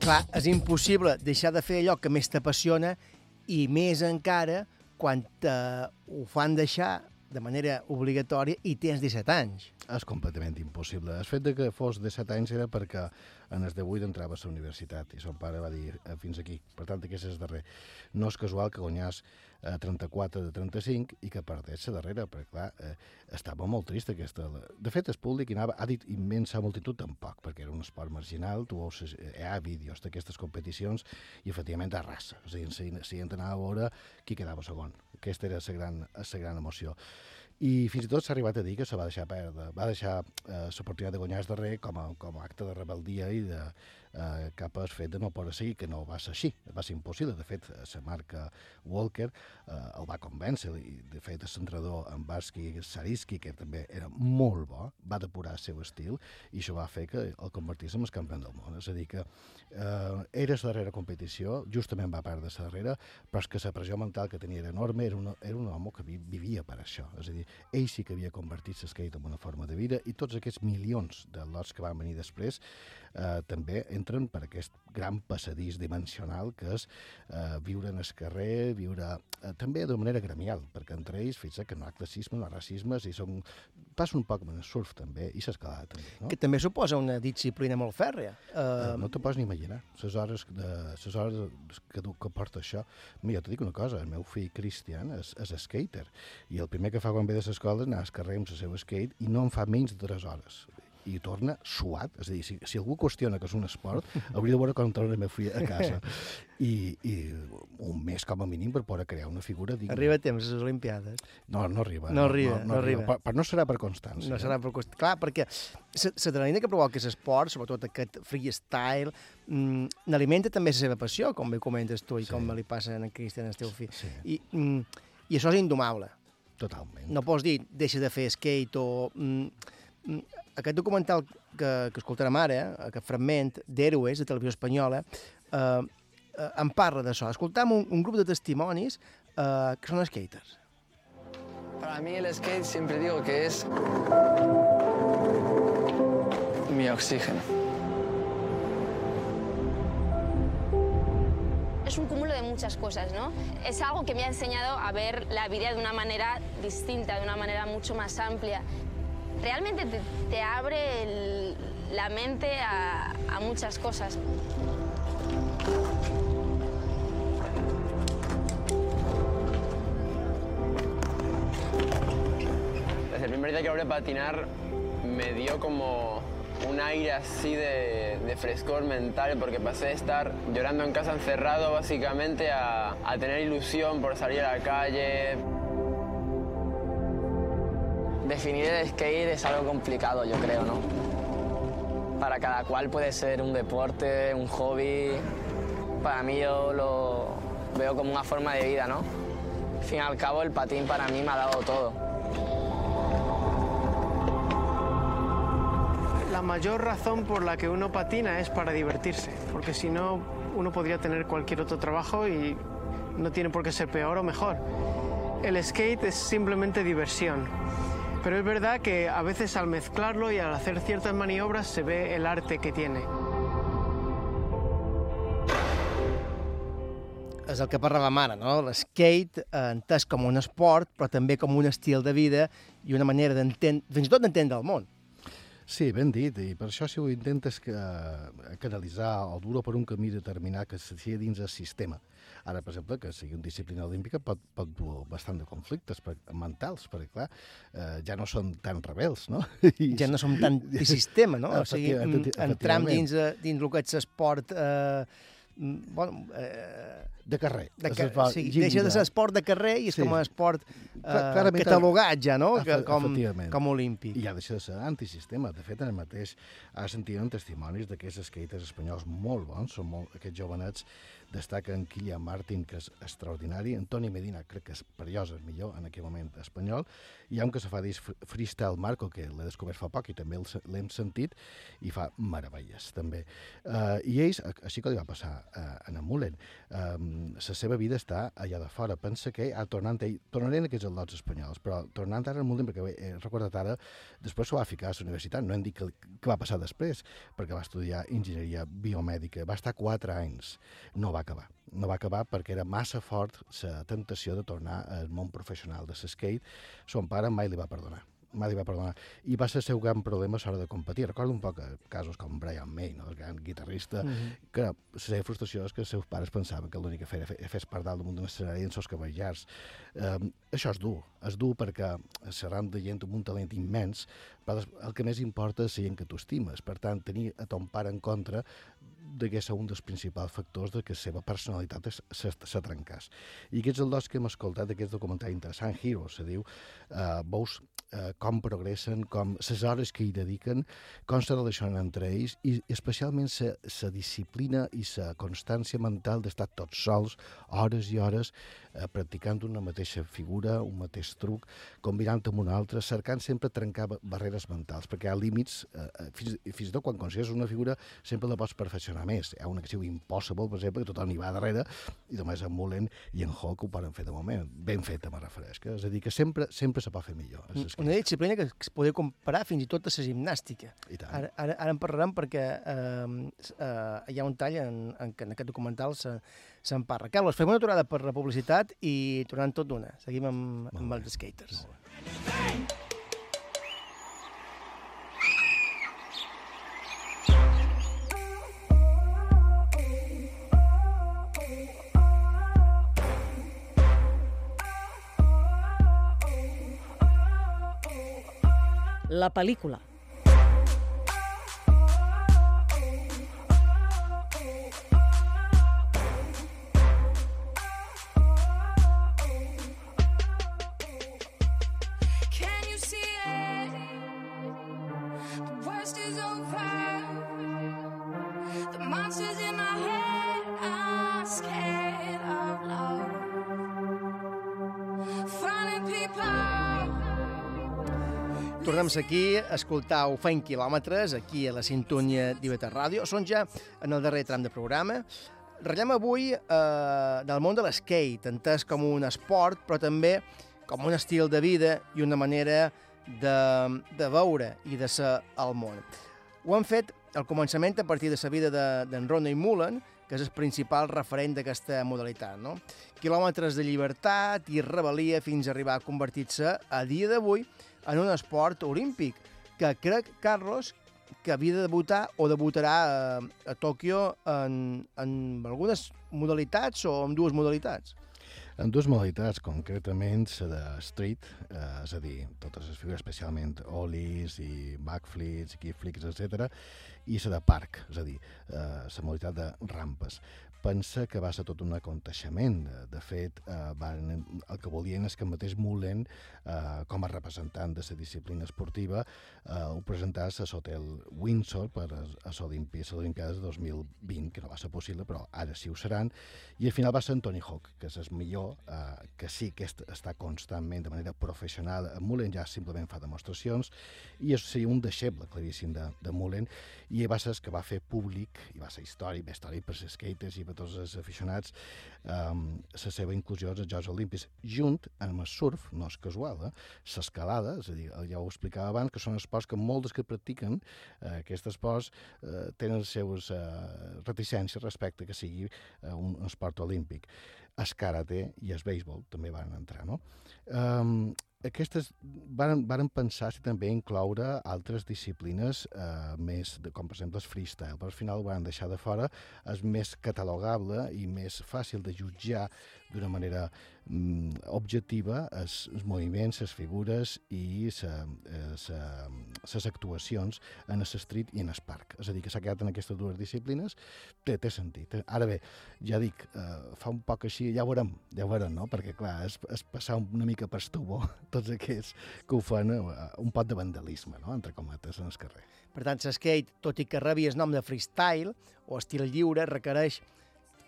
Clar, és impossible deixar de fer allò que més t'apassiona i més encara quan te ho fan deixar de manera obligatòria i tens 17 anys. És completament impossible. El fet de que fos de 7 anys era perquè en els de 8 entrava a la universitat i son pare va dir eh, fins aquí. Per tant, aquest és el darrer. No és casual que guanyàs eh, 34 de 35 i que perdés la darrera, perquè clar, eh, estava molt trist aquesta... De fet, el públic hi anava, ha dit immensa multitud tampoc, perquè era un esport marginal, tu veus, eh, hi ha vídeos d'aquestes competicions i efectivament arrasa. A dir, si, si anava a veure qui quedava segon. Aquesta era la gran, la gran emoció i fins i tot s'ha arribat a dir que se va deixar perdre, va deixar eh, l'oportunitat de guanyar el darrer com a, com a acte de rebeldia i de, eh, cap al fet de no poder seguir, que no va ser així, va ser impossible. De fet, la marca Walker eh, el va convèncer i, de fet, el centrador en Barsky Sariski, que també era molt bo, va depurar el seu estil i això va fer que el convertís en el campió del món. És a dir, que eh, era la darrera competició, justament va perdre la darrera, però és que la pressió mental que tenia era enorme, era, una, era un home que vi, vivia per això. És a dir, ell sí que havia convertit l'skate en una forma de vida i tots aquests milions de lots que van venir després eh, també entren per aquest gran passadís dimensional que és eh, viure en el carrer, viure eh, també de manera gremial, perquè entre ells, fixa que no hi ha classisme, no hi ha racismes, i són, passa un poc amb el surf també, i l'escalada també. No? Que també suposa una disciplina molt fèrrea. Uh... Uh, no te pots ni imaginar les hores, de, les hores que, que porta això. Mira, jo t'ho dic una cosa, el meu fill Cristian és, és skater, i el primer que fa quan ve de l'escola és anar al carrer amb el seu skate i no en fa menys de 3 hores i torna suat, és a dir, si, si algú qüestiona que és un esport, hauria de veure com torna el meu fill a casa. I, I un mes com a mínim per poder crear una figura digna. Arriba a temps les Olimpiades. No, no arriba. No arriba, no, no, no arriba. Però, però no serà per constància. No serà per constància. Clar, perquè l'adrenalina que provoca l'esport, sobretot aquest freestyle, mm, n'alimenta també la seva passió, com bé comentes tu i sí. com li passa a Cristian, el teu fill. Sí. I, mm, I això és indomable. Totalment. No pots dir, deixa de fer skate o... Mm, mm, aquest documental que, que escoltarem ara, aquest fragment d'Héroes, de televisió espanyola, eh, eh, en parla d'això. Escoltam un, un grup de testimonis eh, que són skaters. Para mí el skate siempre digo que es mi oxígeno. Es un cúmulo de muchas cosas, ¿no? Es algo que me ha enseñado a ver la vida de una manera distinta, de una manera mucho más amplia. Realmente te, abre la mente a, muchas cosas. Desde el primer día que hablé patinar me dio como un aire así de, frescor mental porque pasé de estar llorando en casa encerrado básicamente a tener ilusión por salir a la calle. Definir el skate es algo complicado, yo creo, ¿no? Para cada cual puede ser un deporte, un hobby. Para mí yo lo veo como una forma de vida, ¿no? Al fin y al cabo, el patín para mí me ha dado todo. La mayor razón por la que uno patina es para divertirse, porque si no, uno podría tener cualquier otro trabajo y no tiene por qué ser peor o mejor. El skate es simplemente diversión. Pero es verdad que a veces al mezclarlo y al hacer ciertas maniobras se ve el arte que tiene. És el que parlàvem ara, no? L'skate eh, entès com un esport, però també com un estil de vida i una manera d'entendre, fins i tot d'entendre el món. Sí, ben dit, i per això si ho intentes que, canalitzar o dur-ho per un camí determinat que sigui dins el sistema. Ara, per exemple, que sigui una disciplina olímpica pot, pot dur bastant de conflictes per, mentals, perquè, clar, eh, ja no són tan rebels, no? I, Ja no som tan sistema, no? O sigui, mm, entram dins, eh, dins el que és esport... Eh, mm, bueno, eh, de carrer. De car esport sí, lliure. deixa de ser esport de carrer i és Sí. com un esport eh, clarament- catalogat ja, no? Que, com, com olímpic. I ja deixa de ser antisistema. De fet, ara mateix ha sentit testimonis d'aquests skaters espanyols molt bons, són molt, aquests jovenets destaquen Kilian Martin, que és extraordinari, Antoni Medina, crec que és perillós el millor en aquell moment espanyol, i ha un que se fa dir fr- freestyle Marco, que l'he descobert fa poc i també l'hem sentit, i fa meravelles, també. Uh, I ells, a- així que li va passar uh, en en Mullen, um, la seva vida està allà de fora. Pensa que ha tornat ell, tornaré en aquests al·lots espanyols, però tornant ara al Mullen, perquè he recordat ara, després s'ho va ficar a la universitat, no hem dit que va passar després, perquè va estudiar enginyeria biomèdica, va estar quatre anys, no va acabar. No va acabar perquè era massa fort la tentació de tornar al món professional de l'skate. Son pare mai li va perdonar va perdonar. I va ser el seu gran problema a l'hora de competir. Recordo un poc eh, casos com Brian May, no? el gran guitarrista, Mhm. que la seva frustració és que els seus pares pensaven que l'únic que feia era fer, per dalt damunt d'un escenari en els cabells llargs. Um, això és dur, és dur perquè serran de gent amb un talent immens, però el que més importa és la gent que tu estimes. Per tant, tenir a ton pare en contra degué ser un dels principals factors de que la seva personalitat se, trencàs. I aquests els dos que hem escoltat d'aquest documentari interessant, Heroes, se diu, eh, veus eh, com progressen, com les hores que hi dediquen, com se relacionen entre ells i especialment la disciplina i la constància mental d'estar tots sols, hores i hores, eh, practicant una mateixa figura, un mateix truc, combinant amb un altre, cercant sempre trencar ba- barreres mentals, perquè hi ha límits, eh, eh, fins, fins i tot quan consideres una figura sempre la pots perfeccionar més. Hi ha una que es diu Impossible, per exemple, que tothom hi va darrere, i només en Mullen i en Hawk ho poden fer de moment. Ben feta, me refereixo. És a dir, que sempre, sempre se pot fer millor. És Una disciplina que es podria comparar fins i tot a la gimnàstica. I tant. Ara, ara, ara en parlarem perquè eh, eh, hi ha un tall en, en, en aquest documental se- se'n parla. Carlos, fem una aturada per la publicitat i tornant tot d'una. Seguim amb, amb els skaters. La pel·lícula. Tornem aquí Ho feim quilòmetres, aquí a la sintonia d'Iveta Ràdio. Són ja en el darrer tram de programa. Ratllem avui eh, del món de l'skate, entès com un esport, però també com un estil de vida i una manera de, de veure i de ser al món. Ho han fet al començament a partir de la vida de- d'en de, Ronnie Mullen, que és el principal referent d'aquesta modalitat. No? Quilòmetres de llibertat i rebel·lia fins a arribar a convertir-se a dia d'avui en un esport olímpic, que crec, Carlos, que havia de debutar o debutarà a, a Tòquio en, en algunes modalitats o en dues modalitats. en dues modalitats, concretament la de street, eh, és a dir, totes les figures, especialment ollies i backflips, kickflips, etc, i la de parc, és a dir, eh, la modalitat de rampes pensa que va ser tot un aconteixement. De fet, eh, van, el que volien és que mateix Mullen, eh, com a representant de la disciplina esportiva, eh, ho presentàs a l'hotel Windsor per a, les Olimpiades de 2020, que no va ser possible, però ara sí ho seran, i al final va ser Tony Hawk, que és el millor, eh, que sí que est està constantment, de manera professional, Mullen ja simplement fa demostracions, i és sí, un deixeble claríssim de, de Mullen, i va ser que va fer públic, i va ser històric, històric per les skaters i per tots els aficionats, um, la seva inclusió als Jocs Olímpics, junt amb el surf, no és casual, eh? l'escalada, és a dir, ja ho explicava abans, que són esports que molts que practiquen eh, aquests esports eh, tenen les seves eh, reticències respecte que sigui eh, un esport olímpic. El karate i el béisbol també van entrar, no? Um, aquestes varen, varen pensar si també incloure altres disciplines eh, més, de, com per exemple el freestyle, però al final ho van deixar de fora, és més catalogable i més fàcil de jutjar d'una manera mm, objectiva els, els moviments, les figures i les eh, actuacions en el street i en el parc. És a dir, que s'ha quedat en aquestes dues disciplines, té, té sentit. Ara bé, ja dic, eh, fa un poc així, ja ho veurem, ja ho veurem, no? Perquè, clar, és, és passar una mica per estubo tots aquests que ho fan eh, un pot de vandalisme, no?, entre cometes, en el carrer. Per tant, l'skate, tot i que rebi el nom de freestyle o estil lliure, requereix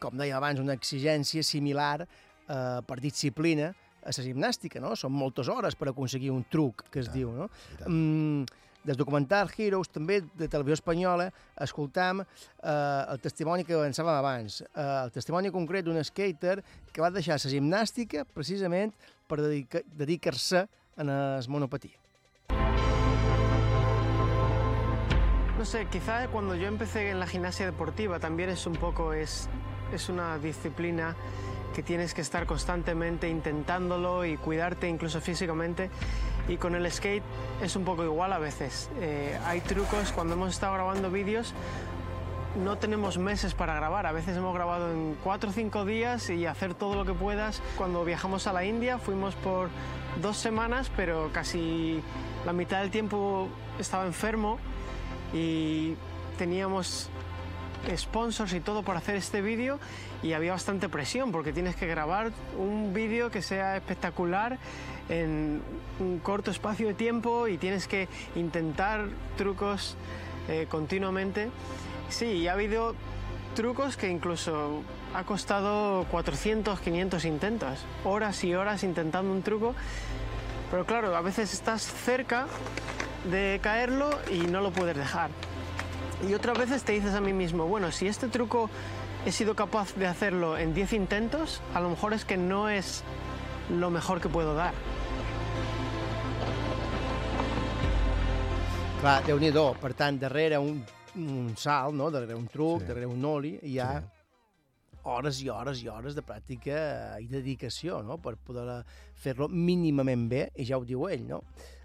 com deia abans, una exigència similar eh, per disciplina a la gimnàstica, no? Són moltes hores per aconseguir un truc, que es diu, no? Mm, del documental Heroes, també de televisió espanyola, escoltam eh, el testimoni que avançàvem abans, eh, el testimoni concret d'un skater que va deixar la gimnàstica precisament per dedica dedicar-se a el. No sé, quizá cuando yo empecé en la gimnasia deportiva también es un poco, es es una disciplina que tienes que estar constantemente intentándolo y cuidarte incluso físicamente. Y con el skate es un poco igual a veces. Eh, hay trucos, cuando hemos estado grabando vídeos, no tenemos meses para grabar. A veces hemos grabado en cuatro o cinco días y hacer todo lo que puedas. Cuando viajamos a la India fuimos por dos semanas, pero casi la mitad del tiempo estaba enfermo y teníamos sponsors y todo para hacer este vídeo y había bastante presión porque tienes que grabar un vídeo que sea espectacular en un corto espacio de tiempo y tienes que intentar trucos eh, continuamente. Sí, ha habido trucos que incluso ha costado 400, 500 intentos, horas y horas intentando un truco, pero claro, a veces estás cerca de caerlo y no lo puedes dejar. Y otras veces te dices a mí mismo, bueno, si este truco he sido capaz de hacerlo en 10 intentos, a lo mejor es que no es lo mejor que puedo dar. Clar, déu nhi Per tant, darrere un, un salt, no? darrere un truc, sí. darrere un oli, hi ha sí. hores i hores i hores de pràctica i dedicació no? per poder fer-lo mínimament bé, i ja ho diu ell, no?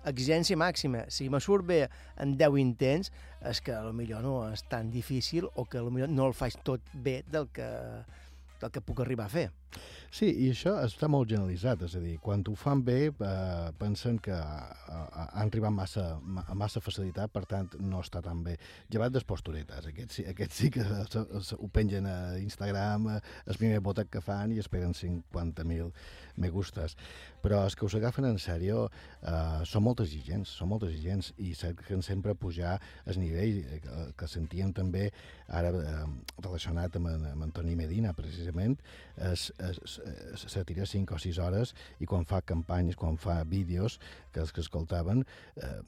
exigència màxima. Si me surt bé en 10 intents, és que millor no és tan difícil o que millor no el faig tot bé del que, del que puc arribar a fer. Sí, i això està molt generalitzat, és a dir, quan ho fan bé eh, pensen que eh, han arribat massa, massa facilitat, per tant no està tan bé. Llevat des posturetes, aquests, aquests sí que ho pengen a Instagram, eh, el primer botet que fan i esperen 50.000 me gustes. Però els que us agafen en sèrio eh, són molt exigents, són molt exigents i cerquen sempre pujar el nivell eh, que, que sentíem també ara eh, relacionat amb, amb Antoni Medina, precisament, es, es, es, se tira 5 o 6 hores i quan fa campanyes, quan fa vídeos que els que escoltaven, eh,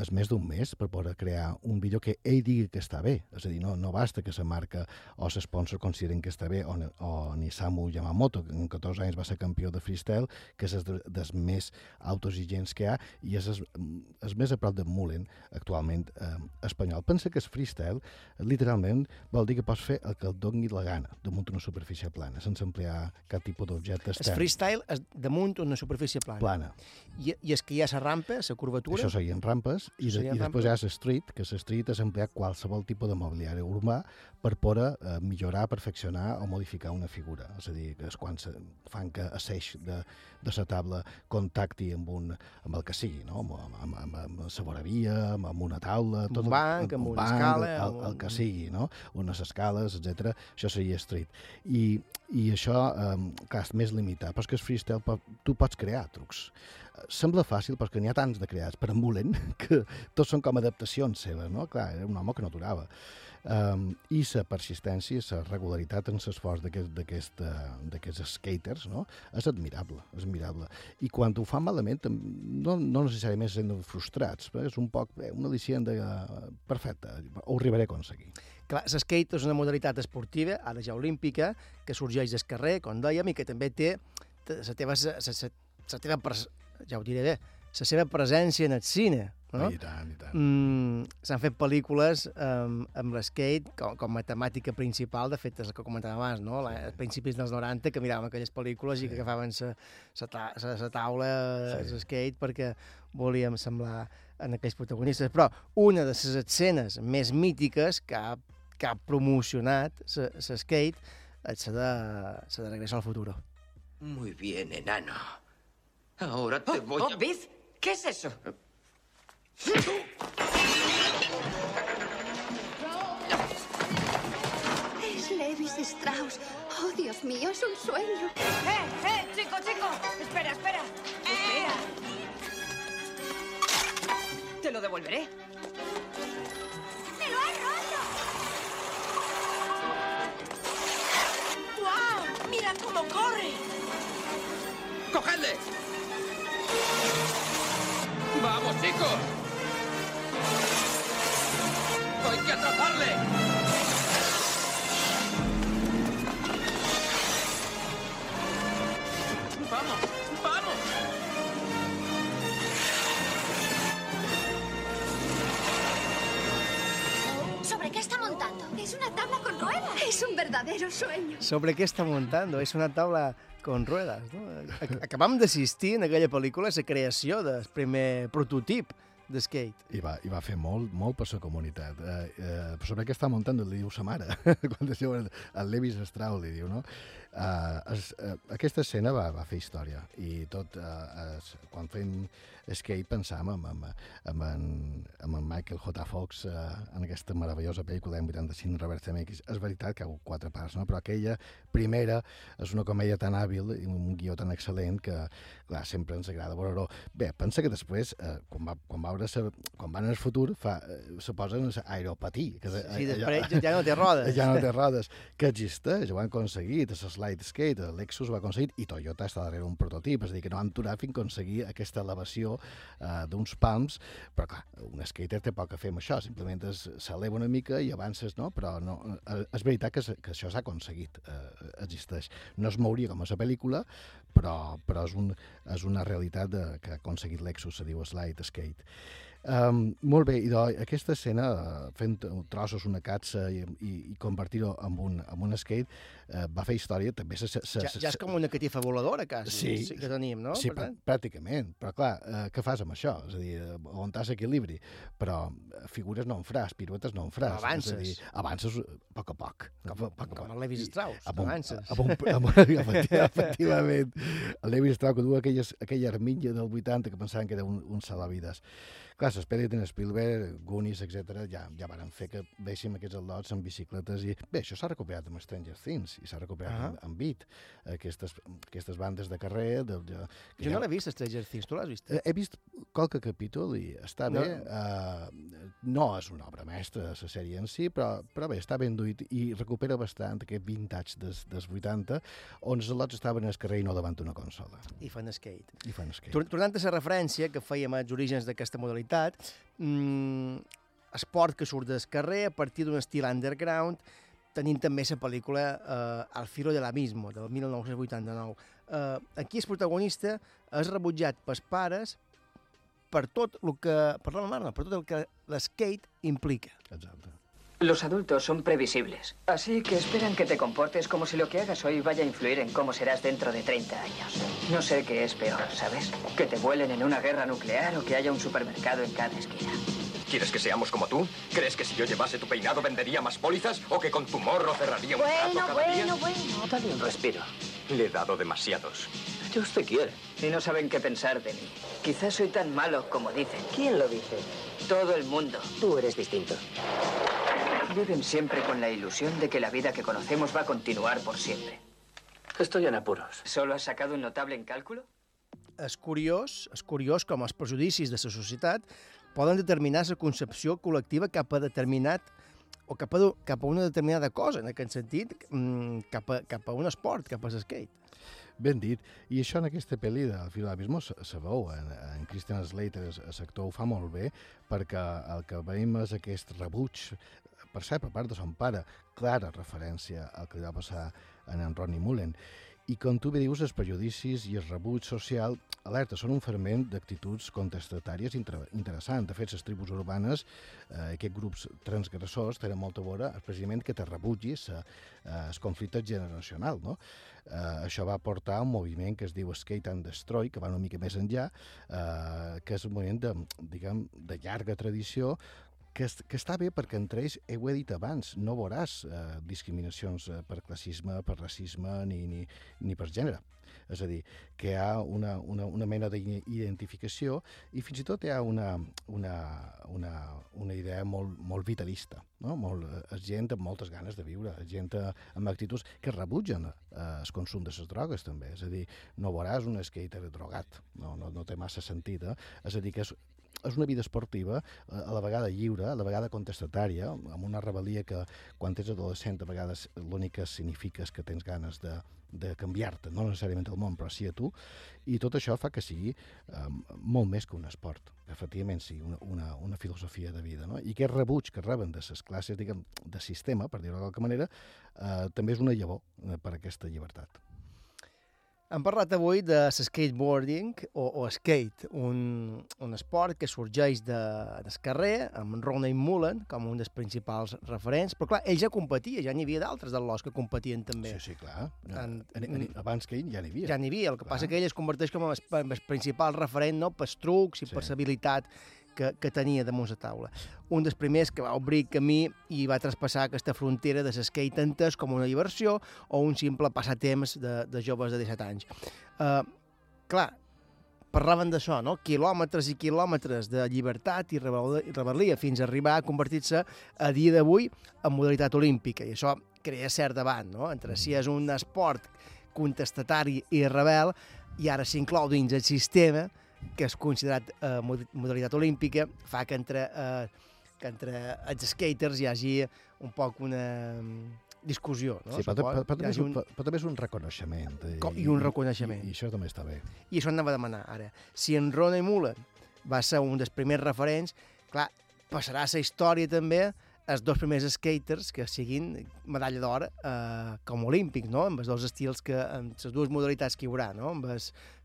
és més d'un mes per poder crear un vídeo que ell digui que està bé. És a dir, no, no basta que la marca o l'esponsor consideren que està bé o, o ni Samu Yamamoto, que en 14 anys va ser campió de freestyle, que és dels més autoexigents que hi ha i és el més a prop de Mullen actualment eh, espanyol. Pensa que el freestyle literalment vol dir que pots fer el que et doni la gana damunt una superfície plana, sense emplear cap tipus d'objecte El extern. freestyle és damunt una superfície plana. Plana. I, I és que hi ha la rampa, la curvatura... Això serien rampes, i, de, serien i després hi ha rampes. l'street, que l'street és emplear qualsevol tipus de mobiliari urbà per poder eh, millorar, perfeccionar o modificar una figura. És a dir, que és quan se, fan que a l'eix de, de la taula contacti amb, un, amb el que sigui, no? amb, amb, amb, amb la voravia, amb, amb una taula... Amb un banc, amb un una banc, escala, El, amb el un- que sigui, no? unes escales, etc. Això seria street. I, i això, eh, clar, és més limitat, però és que el freestyle tu pots crear trucs. Sembla fàcil perquè n'hi ha tants de creats per embulen que tots són com adaptacions seves, no? Clar, era un home que no aturava. Um, I la persistència, la regularitat en l'esforç eh, d'aquests skaters no? és admirable, és admirable. I quan ho fan malament, no, no necessàriament sent frustrats, però és un poc eh, una al·licient de... eh, perfecte, ho arribaré a aconseguir. Clar, l'skate és una modalitat esportiva, ara ja olímpica, que sorgeix del carrer, com dèiem, i que també té la teva, sa, sa, sa teva ja ho diré bé, la seva presència en el cine. No? I tant, i tant. Mm, S'han fet pel·lícules um, amb l'skate com, com a temàtica principal, de fet, és el que comentàvem abans, no? La, a principis dels 90, que miràvem aquelles pel·lícules sí. i que agafaven la taula, sí. l'skate, perquè volíem semblar en aquells protagonistes. Però una de les escenes més mítiques que ha, que ha promocionat l'skate és la de, la de Regreso al Futuro. Muy bien, enano. Ahora te voy a... Biz, ¿qué es eso? Es Levis Strauss. Oh, Dios mío, es un sueño. ¡Eh, eh, chico, chico! Espera, espera. Espera. Te lo devolveré. ¡Me lo has roto! ¡Guau! ¡Mira cómo corre! ¡Cogedle! ¡Vamos, chicos! ¡Hay que atraparle! ¡Vamos! ¡Vamos! ¿Sobre qué está montando? Es una tabla con ruedas. Es un verdadero sueño. Sobre què està muntant? És una taula con ruedas. No? Ac- Acabam d'assistir en aquella pel·lícula a la creació del primer prototip de skate. I va, i va fer molt, molt per la comunitat. Eh, eh, sobre què està muntant, li diu sa mare. Quan diu el, el Levis Strauss, li diu, no? Eh, es, eh, aquesta escena va, va fer història i tot, eh, es, quan fem skate pensàvem en, en, en, en, en en Michael J. Fox eh, en aquesta meravellosa pel·lícula d'any 85 Robert Zemeckis. És veritat que hi ha hagut quatre parts, no? però aquella primera és una comèdia tan hàbil i un guió tan excel·lent que, clar, sempre ens agrada veure-ho. Bé, pensa que després, eh, quan, va, quan, va veure quan van al futur, fa, eh, se posen aeropatí. Que, és- Sí, allò- després ja- ja no té rodes. Ja no té rodes. Que existeix, ho han aconseguit, el Slide Skate, Lexus ho ha aconseguit, i Toyota està darrere un prototip, és a dir, que no han aturat fins a aconseguir aquesta elevació eh, d'uns palms, però clar, un skater té poc a fer amb això, simplement s'eleva una mica i avances, no? Però no, eh, és veritat que, que això s'ha aconseguit, eh, existeix. No es mouria com a la pel·lícula, però, però és, un, és una realitat de, que ha aconseguit Lexus, se diu Slide Skate. Um, molt bé, i de, aquesta escena, eh, fent trossos una catsa i, i, i convertir-ho en un, en un skate, eh, va fer història, també se, se, Ja, ja és com una catifa voladora, quasi, Sí, sí que tenim, no? Sí, Per pràcticament. Però clar, eh, què fas amb això? És a dir, on t'has equilibri? Però figures no en faràs, piruetes no en faràs. Avances. És a dir, avances a poc a poc. Com, poc, com poc. el Levi Strauss, amb un- avances. Amb un, amb, efecti- efectivament. El Levi Strauss que du aquelles, aquella armilla del 80 que pensaven que era un, un salvavides. Clar, s'espera que Spielberg, Goonies, etc ja, ja varen fer que veiéssim aquests al·lots amb bicicletes i... Bé, això s'ha recuperat amb Stranger Things i s'ha recuperat Ah. amb, amb Beat, aquestes, aquestes bandes de carrer... De, de, Jo ja- no l'he vist, Stranger Things, tu l'has vist? Eh, He vist qualque capítol i està No. bé. Uh, no és una obra mestra, la sèrie en si, però, però bé, està ben duit i recupera bastant aquest vintage des, dels 80, on els al·lots estaven al carrer i no davant una consola. I fan skate. I fan skate. Tor- Tornant a la referència que fèiem als orígens d'aquesta modalitat, mm, esport que surt del carrer a partir d'un estil underground, tenim també la pel·lícula eh, Al filo de l'abismo, del 1989. Eh, aquí el protagonista és rebutjat pels pares per tot el que, per la mare, per tot el que l'skate implica. Exacte. Los adultos son previsibles, así que esperan que te comportes como si lo que hagas hoy vaya a influir en cómo serás dentro de 30 años. No sé qué es peor, ¿sabes? Que te vuelen en una guerra nuclear o que haya un supermercado en cada esquina. ¿Quieres que seamos como tú? ¿Crees que si yo llevase tu peinado vendería más pólizas o que con tu morro cerraría un Bueno, cada día? bueno, bueno. Dale un respiro. Le he dado demasiados. Ellos te quieren. Y no saben qué pensar de mí. Quizás soy tan malo como dicen. ¿Quién lo dice? Todo el mundo. Tú eres distinto. Viven siempre con la ilusión de que la vida que conocemos va a continuar por siempre. Estoy en apuros. ¿Solo has sacado un notable en cálculo? És curiós, és curiós com els prejudicis de la societat poden determinar la concepció col·lectiva cap a determinat o cap a, cap a una determinada cosa, en aquest sentit, mm, cap a, cap a un esport, cap a l'skate. Ben dit. I això en aquesta pel·li del Fil de l'Abismo se, se veu. En, en Christian Slater, el sector, ho fa molt bé, perquè el que veiem és aquest rebuig, per cert, per part de son pare, clara referència al que li va passar en en Ronnie Mullen. I com tu bé dius, els prejudicis i el rebuig social, alerta, són un ferment d'actituds contestatàries inter interessant. De fet, les tribus urbanes, eh, aquests grups transgressors, tenen molt a veure precisament que te rebutgis eh, el conflicte generacional. No? Eh, això va portar a un moviment que es diu Skate and Destroy, que va una mica més enllà, eh, que és un moviment de, diguem, de llarga tradició, que, que està bé perquè entre ells, eh, ho he dit abans, no veuràs eh, discriminacions eh, per classisme, per racisme ni, ni, ni per gènere. És a dir, que hi ha una, una, una mena d'identificació i fins i tot hi ha una, una, una, una idea molt, molt vitalista, no? molt, és gent amb moltes ganes de viure, gent eh, amb actituds que rebutgen eh, el consum de les drogues també, és a dir, no veuràs un skater drogat, no, no, no té massa sentit, eh? és a dir, que és, és una vida esportiva eh, a la vegada lliure, a la vegada contestatària, amb una rebel·lia que quan ets adolescent a vegades l'únic que significa és que tens ganes de, de canviar-te, no necessàriament el món, però sí a tu, i tot això fa que sigui eh, molt més que un esport, efectivament sigui una, una, una filosofia de vida. No? I aquest rebuig que reben de les classes diguem, de sistema, per dir-ho d'alguna manera, eh, també és una llavor eh, per aquesta llibertat. Hem parlat avui de skateboarding o, o skate, un, un esport que sorgeix de, del carrer, amb Ronnie Mullen com un dels principals referents, però clar, ell ja competia, ja n'hi havia d'altres de l'Os que competien també. Sí, sí, clar. En, en, en, abans que ell ja n'hi havia. Ja n'hi havia, el que clar. passa que ell es converteix com el, el principal referent no, pels trucs i sí. per l'habilitat que, que tenia damunt la taula. Un dels primers que va obrir camí i va traspassar aquesta frontera de l'skate entès com una diversió o un simple passatemps de, de joves de 17 anys. Uh, clar, parlaven d'això, no? quilòmetres i quilòmetres de llibertat i rebel·lia fins a arribar a convertir-se a dia d'avui en modalitat olímpica i això crea cert debat no? entre si és un esport contestatari i rebel i ara s'inclou dins el sistema que és considerat eh, modalitat olímpica, fa que entre, eh, que entre els skaters hi hagi un poc una mm, discussió. No? Sí, però, però, però, també un, però també és un reconeixement. I, I un reconeixement. I, I això també està bé. I això anava a demanar ara. Si en Ronnie Mullen va ser un dels primers referents, clar, passarà a la història també els dos primers skaters que siguin medalla d'or eh, com olímpic, no? amb els dos estils que, amb les dues modalitats que hi haurà, no? amb el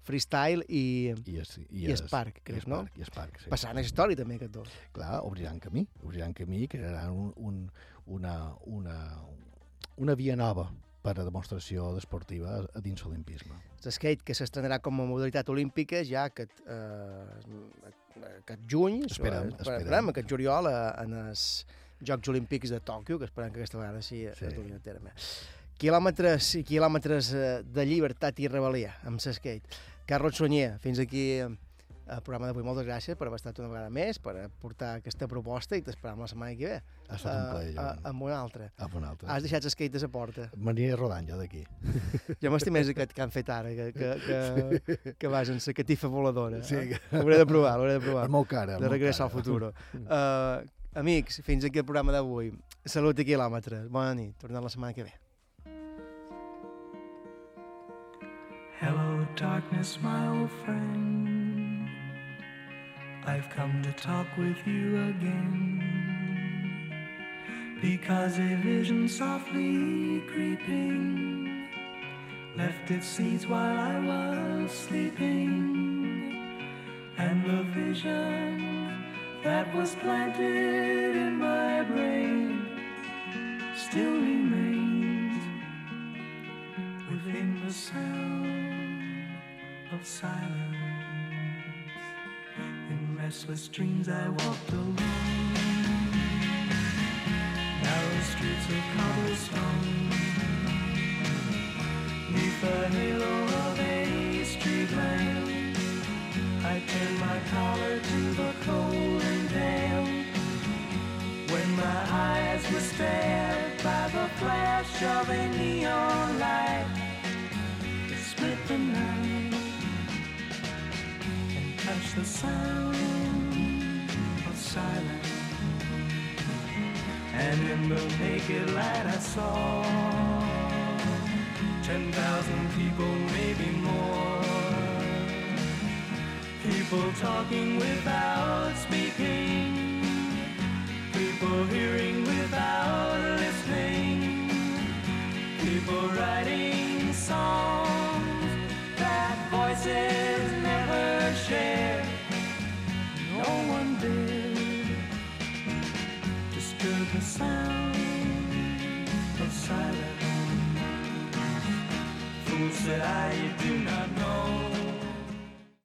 freestyle i, I, es, i, i Spark, crec, no? I Spark, sí. Passaran a història també aquests dos. Clar, obriran camí, obriran camí, crearan un, un, una, una, una via nova per a demostració esportiva a dins l'olimpisme. L'skate que s'estrenarà com a modalitat olímpica ja aquest, eh, aquest juny, esperem, esperem, esperem aquest juliol en els Jocs Olímpics de Tòquio, que esperem que aquesta vegada sí, sí. es duguin a terme. Quilòmetres i quilòmetres eh, de llibertat i rebel·lia amb l'skate. Carlos Sunyer, fins aquí el programa d'avui. Moltes gràcies per haver estat una vegada més, per portar aquesta proposta i t'esperem la setmana que ve. Ha estat un plaer, uh, amb una altra. Amb una altra. Has deixat l'skate a porta. M'aniré rodant jo d'aquí. jo m'estic més aquest que han fet ara, que, que, que, sí. que vas en la catifa voladora. Sí. Eh? Hauré de provar, hauré de provar. És molt cara. De regressar al futur. Uh, amics, fins aquí el programa d'avui. Salut i quilòmetres. Bona nit. Tornem la setmana que ve. Hello, darkness, my old friend. I've come to talk with you again. Because a vision softly creeping left its seeds while I was sleeping. And the vision that was planted in my brain still remains within the sound of silence. In restless dreams, I walked alone, narrow streets of cobblestone, neath the halo of a street lamp. I turned my collar to the cold my eyes were stared by the flash of a neon light that split the night and touched the sound of silence. And in the naked light I saw ten thousand people, maybe more. People talking without speaking. People hearing without listening. People writing songs that voices never share. No one did disturb the sound of silence. Fool said I, you